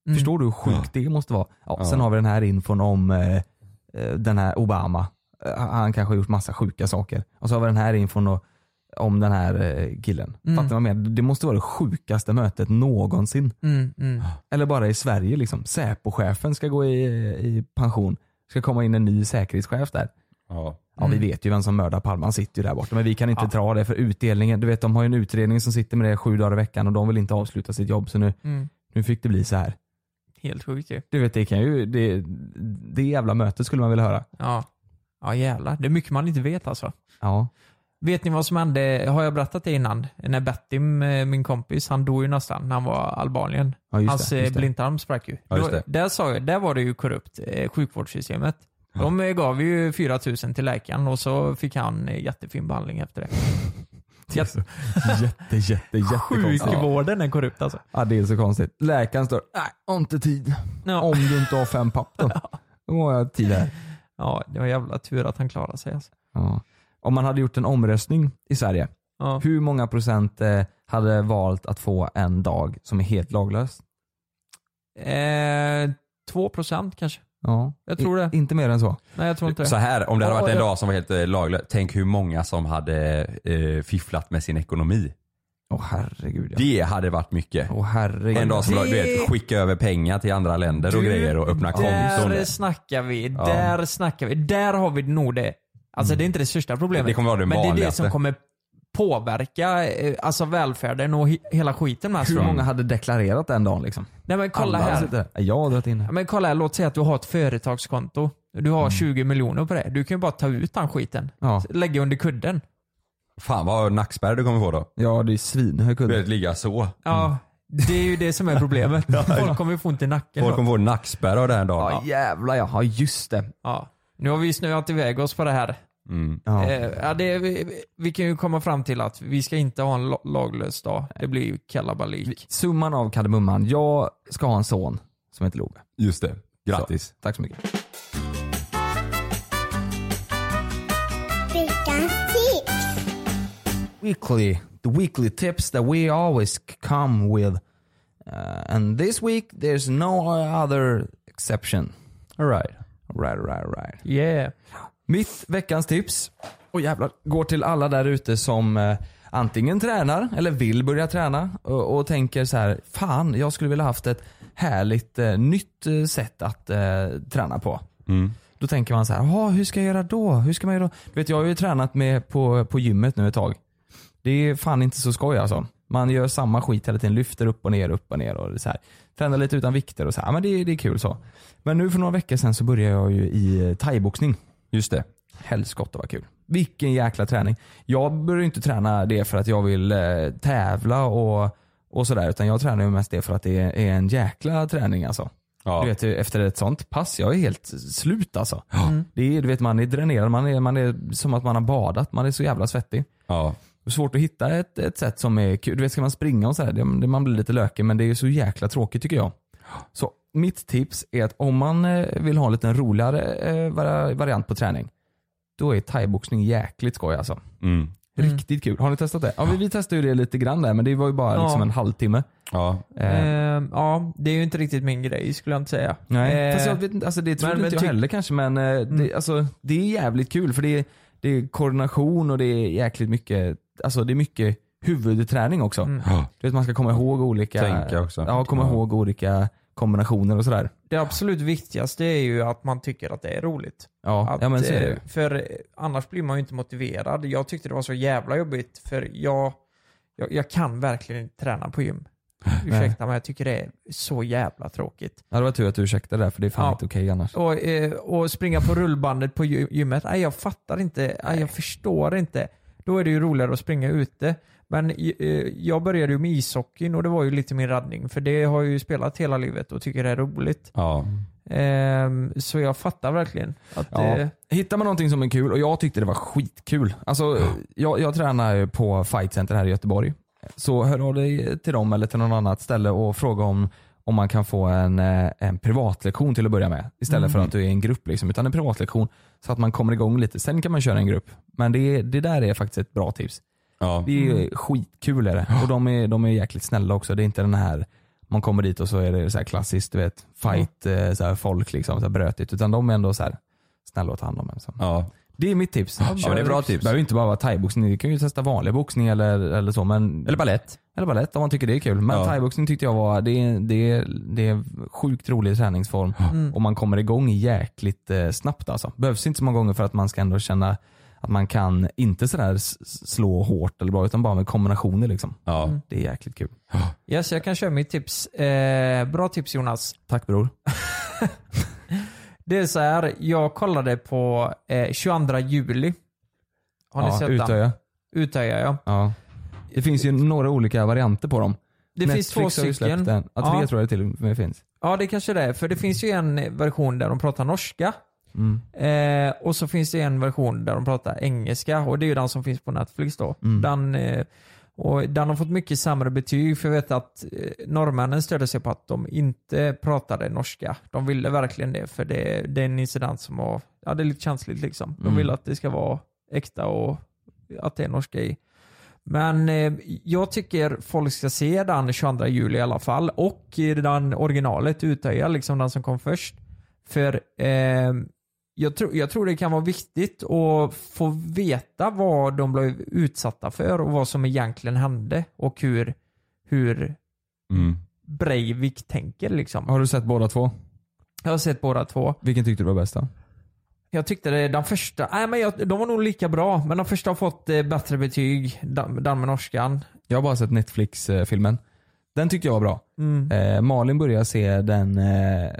Mm. Förstår du hur sjukt det måste vara? Ja, Ja. Sen har vi den här infon om eh, eh, den här Obama. Eh, Han kanske har gjort massa sjuka saker. Och så har vi den här infon och, om den här eh, killen. Mm. Fattar du vad jag menar? Det måste vara det sjukaste mötet någonsin. Mm, mm. Eller bara i Sverige liksom. Säpochefen ska gå i, i pension. Ska komma in en ny säkerhetschef där. Ja. Ja vi vet ju vem som mördar Palme, han sitter ju där borta. Men vi kan inte Mm. Ja. dra det för utdelningen. Du vet de har ju en utredning som sitter med det sju dagar i veckan och de vill inte avsluta sitt jobb så nu, Mm. nu fick det bli så här. Helt sjukt ju. Du vet det kan ju, det, det jävla mötet skulle man vilja höra. Ja. Ja jävlar, det är mycket man inte vet alltså. Ja. Vet ni vad som hände, har jag berättat det innan? När Bettim, eh, min kompis, han dog ju nästan när han var Albanien. Ja, Hans det, eh, blindtarm sprack ju. Ja, just det. Där, sa jag, där var det ju korrupt, eh, sjukvårdssystemet. De gav ju 4000 till läkaren och så fick han jättefin behandling efter det. [LAUGHS] Så jätte, jätte, jättekonstigt. Sjukvården är korrupt alltså. Ja det är så konstigt. Läkaren står, nej har inte tid. Ja. Om du inte har fem papp då. [LAUGHS] Då har jag tid här. ja, det var jävla tur att han klarade sig alltså. Ja. Om man hade gjort en omröstning i Sverige, Ja. hur många procent eh, hade valt att få en dag som är helt laglös? Eh, 2% kanske? Ja. Jag tror det. I, inte mer än så. Nej jag tror inte det. Så här, om det hade Ja, varit en ja. dag som var helt eh, laglös, tänk hur många som hade eh, fifflat med sin ekonomi. Åh herregud ja. Det hade varit mycket. Åh herregud. En dag som Det- du vet, skicka över pengar till andra länder och Du, grejer och öppna konton. Där snackar vi, där snackar vi. Där har vi nog det. Alltså det är inte det största problemet. Mm. Det kommer vara det men det är det vanligaste. som kommer påverka eh, alltså välfärden och he- hela skiten med Hur många hade deklarerat den dagen liksom? Nej men kolla Alla här. sitter. Jag har dragit in Ja, men kolla här, låt säga att du har ett företagskonto. Du har 20 miljoner på det. Du kan ju bara ta ut den skiten. Ja. Lägga under kudden. Fan vad nackspärr du kommer få då. Ja det är svinhög Du kudde. vet ligga så. Ja, det är ju det som är problemet. [LAUGHS] Folk kommer ju få ont i nacken. Folk då. kommer få nackspärr av den här dagen. Ja jävlar ja. ja, just det. Ja. Nu har vi snöat iväg oss på det här. Mm. Ja. Eh, ja, det, vi, vi kan ju komma fram till att vi ska inte ha en la- laglös dag. Det blir ju kalabalik. Summan av kardemumman, jag ska ha en son som heter Love. Just det. Grattis. Så, tack så mycket. Weekly, the weekly tips that we always come with. Uh, and this week there's no other exception. Alright. Right, right, right. Yeah. Mitt veckans tips, och jävlar, går till alla där ute som eh, antingen tränar eller vill börja träna och, och tänker så här, fan jag skulle vilja haft ett härligt eh, nytt eh, sätt att eh, träna på. Mm. Då tänker man så här, "Jaha, hur ska jag göra då? Hur ska man göra då? Du vet jag har ju tränat med på, på gymmet nu ett tag. Det är fan inte så skoj alltså. Man gör samma skit hela tiden, lyfter upp och ner, upp och ner och så här. Tränar lite utan vikter och så här. Men det, det är kul så. Men nu för några veckor sedan så började jag ju i eh, thaiboxning. Just det. Helskotta vad kul. Vilken jäkla träning. Jag börjar inte träna det för att jag vill eh, tävla och, och sådär. Utan jag tränar ju mest det för att det är, är en jäkla träning alltså. Ja. Du vet, efter ett sånt pass, jag är helt slut alltså. Mm. Det är, du vet, man är dränerad, man är, man är som att man har badat, man är så jävla svettig. Ja. Det är svårt att hitta ett, ett sätt som är kul. Du vet, ska man springa och sådär, man blir lite lökig men det är så jäkla tråkigt tycker jag. Så mitt tips är att om man eh, vill ha en lite roligare eh, vari- variant på träning, då är thaiboxning jäkligt skoj alltså. Mm. Riktigt kul. Har ni testat det? Ja, vi, vi testade ju det lite grann där men det var ju bara Ja. liksom en halvtimme. Ja. Eh, Eh, ja, det är ju inte riktigt min grej skulle jag inte säga. Nej, Eh, fast jag vet inte, alltså det tror men- inte men jag heller kanske men eh, det, alltså, det är jävligt kul för det är, det är koordination och det är jäkligt mycket, alltså det är mycket huvudträning också. Mm. Du vet, man ska komma ihåg olika, Tänka också. Ja, komma Ja. ihåg olika kombinationer och sådär. Det absolut viktigaste är ju att man tycker att det är roligt. Ja, Att, ja men så är det ju. För eh, annars blir man ju inte motiverad. Jag tyckte det var så jävla jobbigt för jag, jag, jag kan verkligen inte träna på gym. [LAUGHS] Ursäkta men jag tycker det är så jävla tråkigt. Ja, det var tur att du ursäktade där för det är fan Ja. inte okej annars. Och, eh, och springa på rullbandet på gy- gymmet, nej jag fattar inte, nej, jag förstår inte. Då är det ju roligare att springa ute. Men eh, jag började ju med ishockeyn och det var ju lite min räddning för det har jag ju spelat hela livet och tycker det är roligt. Ja. Ehm, så jag fattar verkligen att Ja. eh, Hittar man någonting som är kul och jag tyckte det var skitkul. Alltså, jag, jag tränar ju på Fight Center här i Göteborg. Så hör av dig till dem eller till någon annat ställe och fråga om, om man kan få en, eh, en privatlektion till att börja med. Istället för Mm. att du är i en grupp. Liksom, utan en privatlektion så att man kommer igång lite. Sen kan man köra en grupp. Men det, det där är faktiskt ett bra tips. Ja. Det är Mm. skitkul är det. Och de är, de är jäkligt snälla också. Det är inte den här man kommer dit och så är det så här klassiskt du vet, fight, eh, så här folk liksom, så här brötigt. Utan de är ändå så här snälla att ta hand om en. Så. Ja. Det är mitt tips. Ja, det är bra tips. Det behöver inte bara vara thaiboxning, du kan ju testa vanlig boxning eller, eller så. Men, Eller ballett. eller ballett om man tycker det är kul. Men Ja. thaiboxning tyckte jag var, det är, det, är, det är sjukt rolig träningsform. Mm. Och man kommer igång jäkligt eh, snabbt alltså. Behövs inte så många gånger för att man ska ändå känna att man kan inte sådär slå hårt eller bra utan bara med kombinationer liksom. Ja. Det är jäkligt kul. [GASPS] Yes, jag kan köra mitt tips. Eh, bra tips Jonas. Tack bror. [LAUGHS] Det är så här, jag kollade på eh, 22 juli. Har ni ja, sett den? Utöja. Utöja ja. Ja. Det finns ju några olika varianter på dem. Det finns två Netflix har ju släppt stycken. En. Ja, tre Ja. tror jag det till och med finns. Ja det kanske det är, för det finns ju en version där de pratar norska. Mm. Eh, och så finns det en version där de pratar engelska och det är ju den som finns på Netflix då. Mm. Den, eh, och den har fått mycket sämre betyg för jag vet att eh, norrmännen stödde sig på att de inte pratade norska. De ville verkligen det för det, det är en incident som var, ja det är lite känsligt liksom. De Mm. vill att det ska vara äkta och att det är norska i. Men eh, jag tycker folk ska se den 22 juli i alla fall och den originalet Utöja, liksom den som kom först. För eh, jag, tror jag tror det kan vara viktigt att få veta vad de blev utsatta för och vad som egentligen hände och hur, hur Mm. Breivik tänker liksom. Har du sett båda två? Jag har sett båda två. Vilken tyckte du var bäst då? Jag tyckte det, den första, nej men jag, de var nog lika bra, men den första har fått eh, bättre betyg, den, med norskan. Jag har bara sett Netflix-filmen. Den tyckte jag var bra. Mm. Eh, Malin började se den, eh,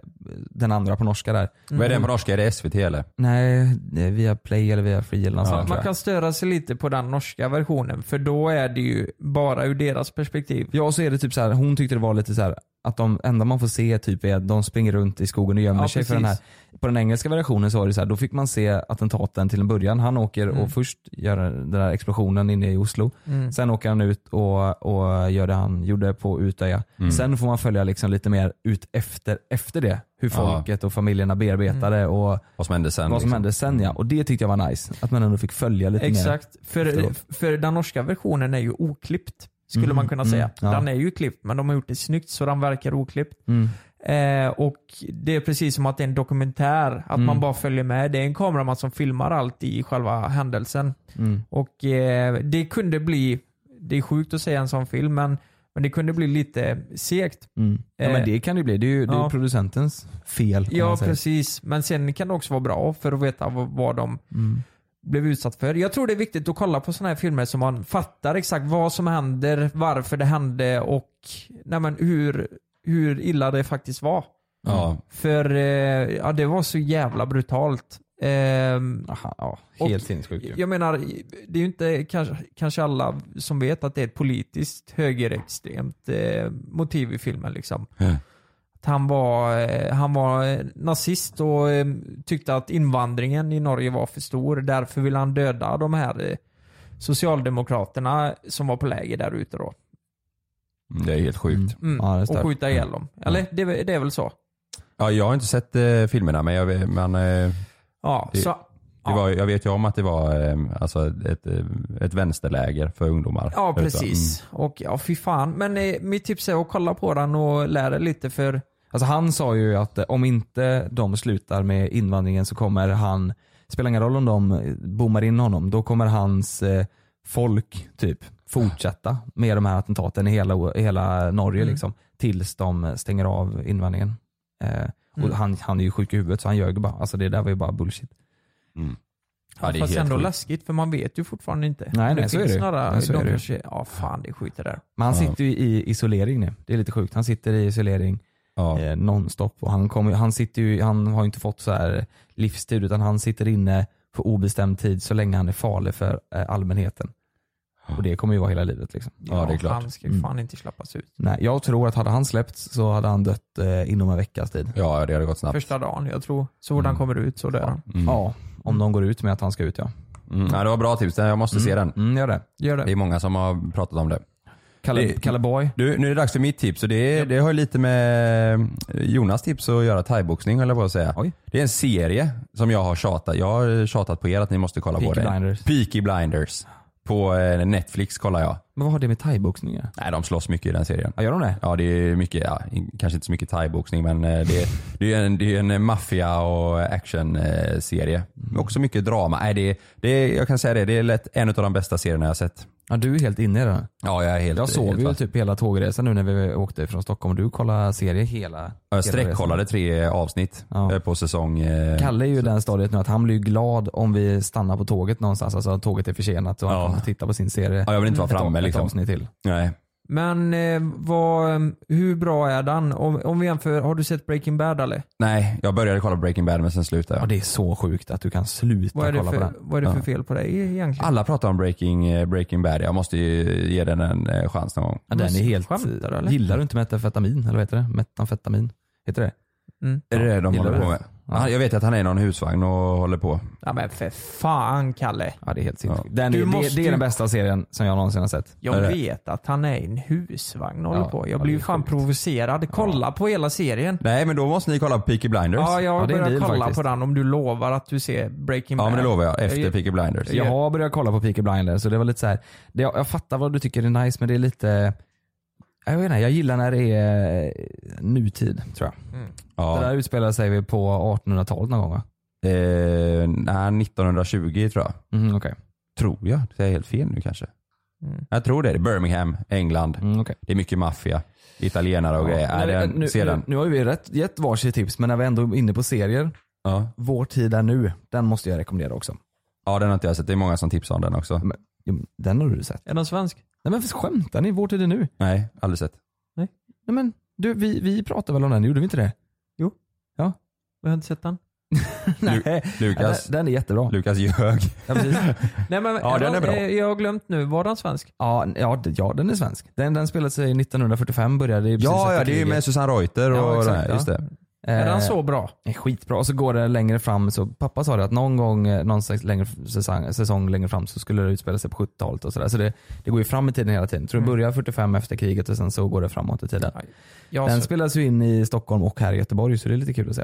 den andra på norska där. Vad är den på norska? Är det SVT eller? Nej, via Play eller via Free eller något sånt tror Man kan störa sig lite på den norska versionen, för då är det ju bara ur deras perspektiv. Ja, och så är det typ så här, hon tyckte det var lite så här att de enda man får se typ är att de springer runt i skogen och gömmer Ja, sig. För den här, på den engelska versionen så var det så här, då fick man se attentaten till en början. Han åker Mm. och först gör den där explosionen inne i Oslo. Mm. Sen åker han ut och, och gör det han gjorde på Utöja. Mm. Sen får man följa liksom lite mer ut efter, efter det. Hur Ja. folket och familjerna bearbetade och Vad som hände sen. vad som liksom. hände sen ja. Och det tyckte jag var nice. Att man ändå fick följa lite mer. Exakt, för, efteråt. för den norska versionen är ju oklippt. Skulle Mm, man kunna mm, säga. ja. Den är ju klippt men de har gjort det snyggt så den verkar oklippt. Mm. Eh, och det är precis som att det är en dokumentär. Att Mm. man bara följer med. Det är en kameraman som filmar allt i själva händelsen. Mm. Och eh, det kunde bli, det är sjukt att säga en sån film men, men det kunde bli lite segt. Mm. Ja, Eh, men det kan det bli. Det är ju, det är ja. producentens fel. Ja precis, men sen kan det också vara bra för att veta vad, vad de Mm. Blev utsatt för. Jag tror det är viktigt att kolla på sådana här filmer så man fattar exakt vad som händer, varför det hände och nej men, hur, hur illa det faktiskt var. Ja. För eh, ja, det var så jävla brutalt. Ehm, Aha, ja, helt sinnessjukt ju. Jag menar, det är ju inte kanske, kanske alla som vet att det är ett politiskt högerextremt eh, motiv i filmen. Liksom. Ja. Han, var, eh, han var eh, nazist och eh, tyckte att invandringen i Norge var för stor. Därför ville han döda de här socialdemokraterna som var på läger där ute då. Det är helt sjukt. Mm. Ja, det är och skjuta ihjäl dem. Eller det, är- det är väl så? Ja, jag har inte sett eh, filmerna men, jag, vet- men eh, Ja, Det- så, det var, jag vet ju om att det var eh, alltså ett, ett vänsterläger för ungdomar. Ja precis. Och ja fy fan. Men eh, mitt tips är att kolla på den och lära lite för Alltså han sa ju att eh, om inte de slutar med invandringen så kommer han, spelar ingen roll om de eh, bommar in honom, då kommer hans eh, folk typ fortsätta med de här attentaten i hela, i hela Norge Mm. liksom. Tills de stänger av invandringen. Eh, och Mm. han, han är ju sjuk i huvudet så han ljög bara. Alltså det där var ju bara bullshit. Mm. Ja, det är fast ändå sjukt. läskigt för man vet ju fortfarande inte. Nej, det nej, så är det. Några, Nej, så de är det kanske, ja fan det är skit det där. Men han sitter ju i isolering nu. Det är lite sjukt. Han sitter i isolering Ja. eh, nonstop och han, kommer, han, sitter ju, han har ju inte fått så här livstid utan han sitter inne för obestämd tid så länge han är farlig för eh, allmänheten. Och det kommer ju vara hela livet liksom. Ja, det är klart. Han ska ju Mm. fan inte släppas ut. Nej, jag tror att hade han släppts så hade han dött eh, inom en veckas tid. Ja, det hade gått snabbt. Första dagen, jag tror. Så fort han kommer ut så dör han. Mm. Ja, om de går ut med att han ska ut ja. Mm. Ja, det var bra tips, jag måste se den. Mm, gör det. Gör Det det. är många som har pratat om det. Kalle, Det- Kalle Boy. Du, nu är det dags för mitt tips och det, det har lite med Jonas tips att göra thaiboxning höll jag på att säga. Oj. Det är en serie som jag har tjatat, jag har tjatat på er att ni måste kolla Peaky på det. Blinders. Peaky Blinders. På eh, Netflix kollar jag. Men vad har det med thaiboxning att? Nej de slås mycket i den serien. Ja, gör de det? Ja det är mycket, ja, kanske inte så mycket thaiboxning men eh, det, är- [LAUGHS] det är en, det är en maffia och actionserie. Mm. Också mycket drama. Nej, det, det, är- jag kan säga det, det är lätt en av de bästa serierna jag har sett. Ja, du är helt inne i det. Ja jag är helt Jag sov helt ju fast. typ hela tågresan nu när vi åkte från Stockholm och du kollade serie hela hela Jag sträckkollade tre avsnitt Ja. eh, på säsong... eh, Kalle är ju i den stadiet nu att han blir glad om vi stannar på tåget någonstans, alltså tåget är försenat och han Ja. kommer titta på sin serie. Ja, jag vill inte vara ett, framme ett liksom. avsnitt till. Nej. Men eh, vad, hur bra är den? Om, om vi jämför, har du sett Breaking Bad eller? Nej, jag började kolla på Breaking Bad men sen slutade Ja, jag. det är så sjukt att du kan sluta Vad är det kolla på för, den. vad är det för fel på dig egentligen? Alla pratar om Breaking, eh, Breaking Bad, jag måste ju ge den en eh, chans någon gång. Ja, den är helt... Skämtar eller? Gillar du inte metamfetamin? Eller vad heter det? Metamfetamin? Heter det? Mm. Är det det de Gillar håller på det? med? Ja. Jag vet att han är i någon husvagn och håller på. Ja men för fan Kalle. Ja, det är helt sinnessjukt. Ja. Det, måste det är den bästa serien som jag någonsin har sett. Jag Är det? vet att han är i en husvagn och håller Ja, på. ja, Jag det blir ju fan sjukt. provocerad. Kolla på hela serien. Nej men då måste ni kolla på Peaky Blinders. Ja, jag Ja, det börjar deal kolla faktiskt. på den om du lovar att du ser Breaking Ja Bad. men det lovar jag, efter Jag- Peaky Blinders. Jag har börjat kolla på Peaky Blinders så det var lite så här. Det, jag fattar vad du tycker är nice men det är lite jag vet inte, jag gillar när det är nutid tror jag. Mm. Ja. Det där utspelar sig på 1800-talet någon gång va? Eh, nej, 1920 tror jag. Mm, okej. Tror jag. Det är helt fel nu kanske. Mm. Jag tror det. det är Birmingham, England. Mm, okej. Det är mycket maffia. Italienare och grejer. Ja, Nej, nu, den, nu, nu, har vi rätt, gett varsitt tips men när vi ändå är inne på serier, Ja. Vår tid är nu, den måste jag rekommendera också. ja, den har inte jag sett. Det är många som tipsar om den också. Men, den har du sett. Är den svensk? Nej men skämtar ni? Vår tid är nu? Nej, aldrig sett. Nej men du, vi, vi pratade väl om den, gjorde vi inte det? Jag har inte sett den. [LAUGHS] Nej, Lukas, den, den är jättebra. Lukas ljög. Ja, precis. [LAUGHS] Nej, men, Ja, den är bra. eh, Jag har glömt nu, var den svensk? Ja, ja, ja den är svensk. Den, den spelade sig 1945, började precis Ja, ja det är ju med Susanne Reuter och Ja, exakt, det, ja. just det. Är den Eh, så bra? är skitbra. Och så går det längre fram, så pappa sa det att någon gång, eh, någon längre säsong, säsong längre fram så skulle det utspela sig på 70-talet och sådär. Så det, det går ju fram i tiden hela tiden. Jag tror det Mm. börjar 45 efter kriget och sen så går det framåt i tiden. Jag, Den så- spelas ju in i Stockholm och här i Göteborg så det är lite kul att se.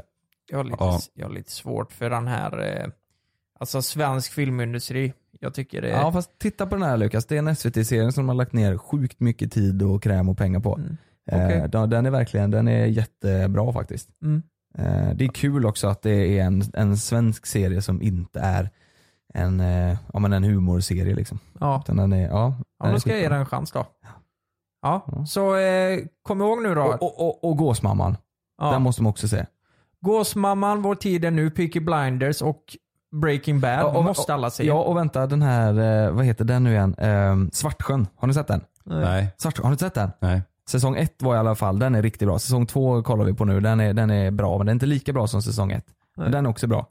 Jag, har lite, Ja. jag har lite svårt för den här, eh, alltså svensk filmindustri. Jag tycker det är... Ja fast titta på den här Lukas, det är en SVT-serie som de har lagt ner sjukt mycket tid och kräm och pengar på. Eh, Okej. den- Den är verkligen, den är jättebra faktiskt. Mm. Eh, Det är kul också att det är en, en svensk serie som inte är en, eh, ja, men en humorserie liksom. Ja. Utan den är, ja, Ja, då ska jag ge den en chans då. Ja, så eh, kom ihåg nu då. Och, och, och, och Gåsmamman, Ja. den måste man också se. Gåsmamman, Vår tid är nu, Peaky Blinders och Breaking Bad Ja, och- måste alla se. Ja och vänta den här, eh, vad heter den nu igen? Eh, Svartsjön, har ni sett den? Nej. Svartsjön, har ni sett den? Nej. Säsong ett var i alla fall, den är riktigt bra. Säsong två kollar vi på nu, den är, den är bra men den är inte lika bra som säsong ett. Men den är också bra.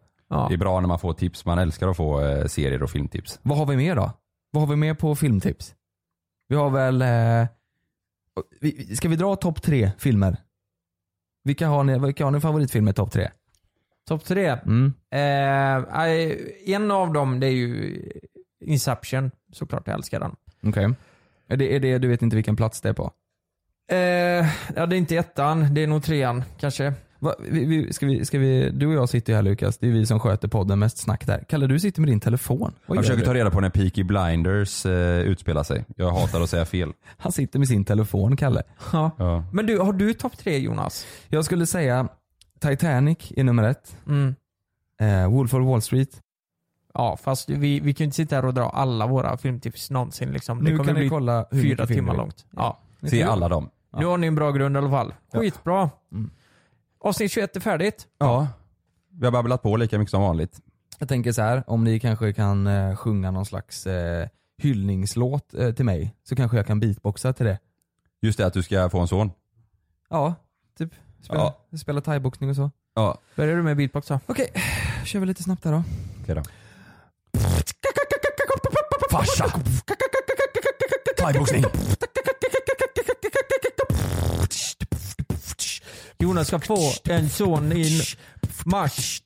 Det är bra när man får tips, man älskar att få eh, serier och filmtips. Vad har vi mer då? Vad har vi mer på filmtips? Vi har väl, eh, vi- ska vi dra topp tre filmer? Vilka har ni, vilka har ni favoritfilmer topp tre? Topp tre? Mm. Eh, en av dem det är ju Inception, såklart jag älskar den. Okej. Är, det, är det, du vet inte vilken plats det är på? Eh, ja det är inte ettan, det är nog trean kanske. Va, vi, vi, ska vi, ska vi, du och jag sitter ju här Lukas, det är vi som sköter podden mest snack där. Kalle du sitter med din telefon. Vad Jag försöker du? ta reda på när Peaky Blinders eh, utspelar sig. Jag hatar att säga fel. [LAUGHS] Han sitter med sin telefon Kalle. Ja. Ja. Men du, har du topp tre Jonas? Jag skulle säga Titanic är nummer ett. Mm. Eh, Wolf of Wall Street. Ja fast vi, vi kan ju inte sitta här och dra alla våra filmtips någonsin liksom. Nu det kommer kan ni bli kolla hur fyra timmar långt. Ja. Se alla dem. Nu har ni en bra grund i alla fall. Skitbra. Mm. Avsnitt 21 är färdigt. Ja. Vi har babblat på lika mycket som vanligt. Jag tänker så här, om ni kanske kan eh, sjunga någon slags eh, hyllningslåt eh, till mig så kanske jag kan beatboxa till det. Just det att du ska få en son. Ja, typ. Spela, spela thaiboxning och så. Ja. Börjar du med beatbox då? Okej, kör vi lite snabbt här då. Okej då. Farsa! Thaiboxning! [LAUGHS] Jonas ska få en son i mars.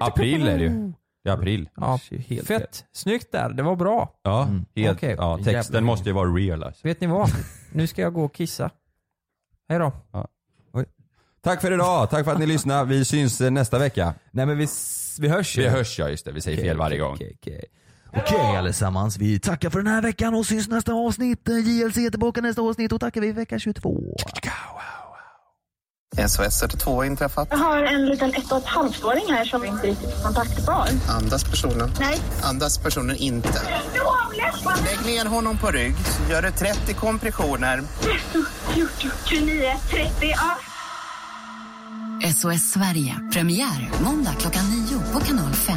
April är det ju. Det är april. Ja, fett. Snyggt där, det var bra. Ja, helt, Okej. ja Jävlar. texten måste ju vara real alltså. Vet ni vad? Nu ska jag gå och kissa. Hej då. Tack för idag, tack för att ni lyssnade. Vi syns eh, nästa vecka. Nej men vi, s- vi hörs ju. Vi hörs ja, just det. Vi säger fel varje gång. Okej, okej. Okej allesammans, vi tackar för den här veckan och syns nästa avsnitt. JLC är tillbaka nästa avsnitt och tackar vi vecka 22. SOS 112 inträffat. Jag har en liten ett och ett halvt-åring här som inte riktigt är kontaktbar. Andas personen? Nej. Andas personen inte. Lägg ner honom på rygg. Gör det 30 kompressioner. 14, 29, 30, ja. SOS Sverige, premiär måndag klockan 9 på kanal 5.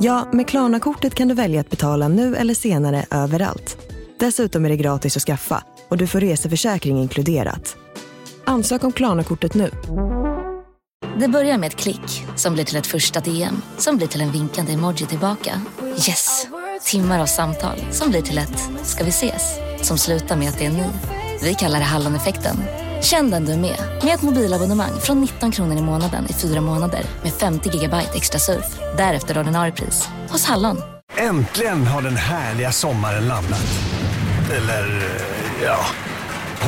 Ja, med Klarna-kortet kan du välja att betala nu eller senare överallt. Dessutom är det gratis att skaffa och du får reseförsäkring inkluderat. Ansök om Klarna-kortet nu. Det börjar med ett klick som blir till ett första DM som blir till en vinkande emoji tillbaka. Yes! Timmar av samtal som blir till ett “ska vi ses?” som slutar med att det är ni. Vi kallar det Halloneffekten. Känn den du är med, med ett mobilabonnemang från 19 kronor i månaden i fyra månader med 50 gigabyte extra surf. Därefter ordinarie pris, hos Hallon. Äntligen har den härliga sommaren landat. Eller, eh, ja.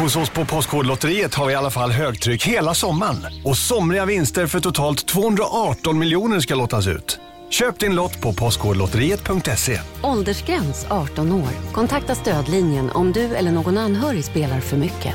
Hos oss på Postkodlotteriet har vi i alla fall högtryck hela sommaren. Och somriga vinster för totalt 218 miljoner ska lottas ut. Köp din lott på postkodlotteriet.se. Åldersgräns 18 år. Kontakta stödlinjen om du eller någon anhörig spelar för mycket.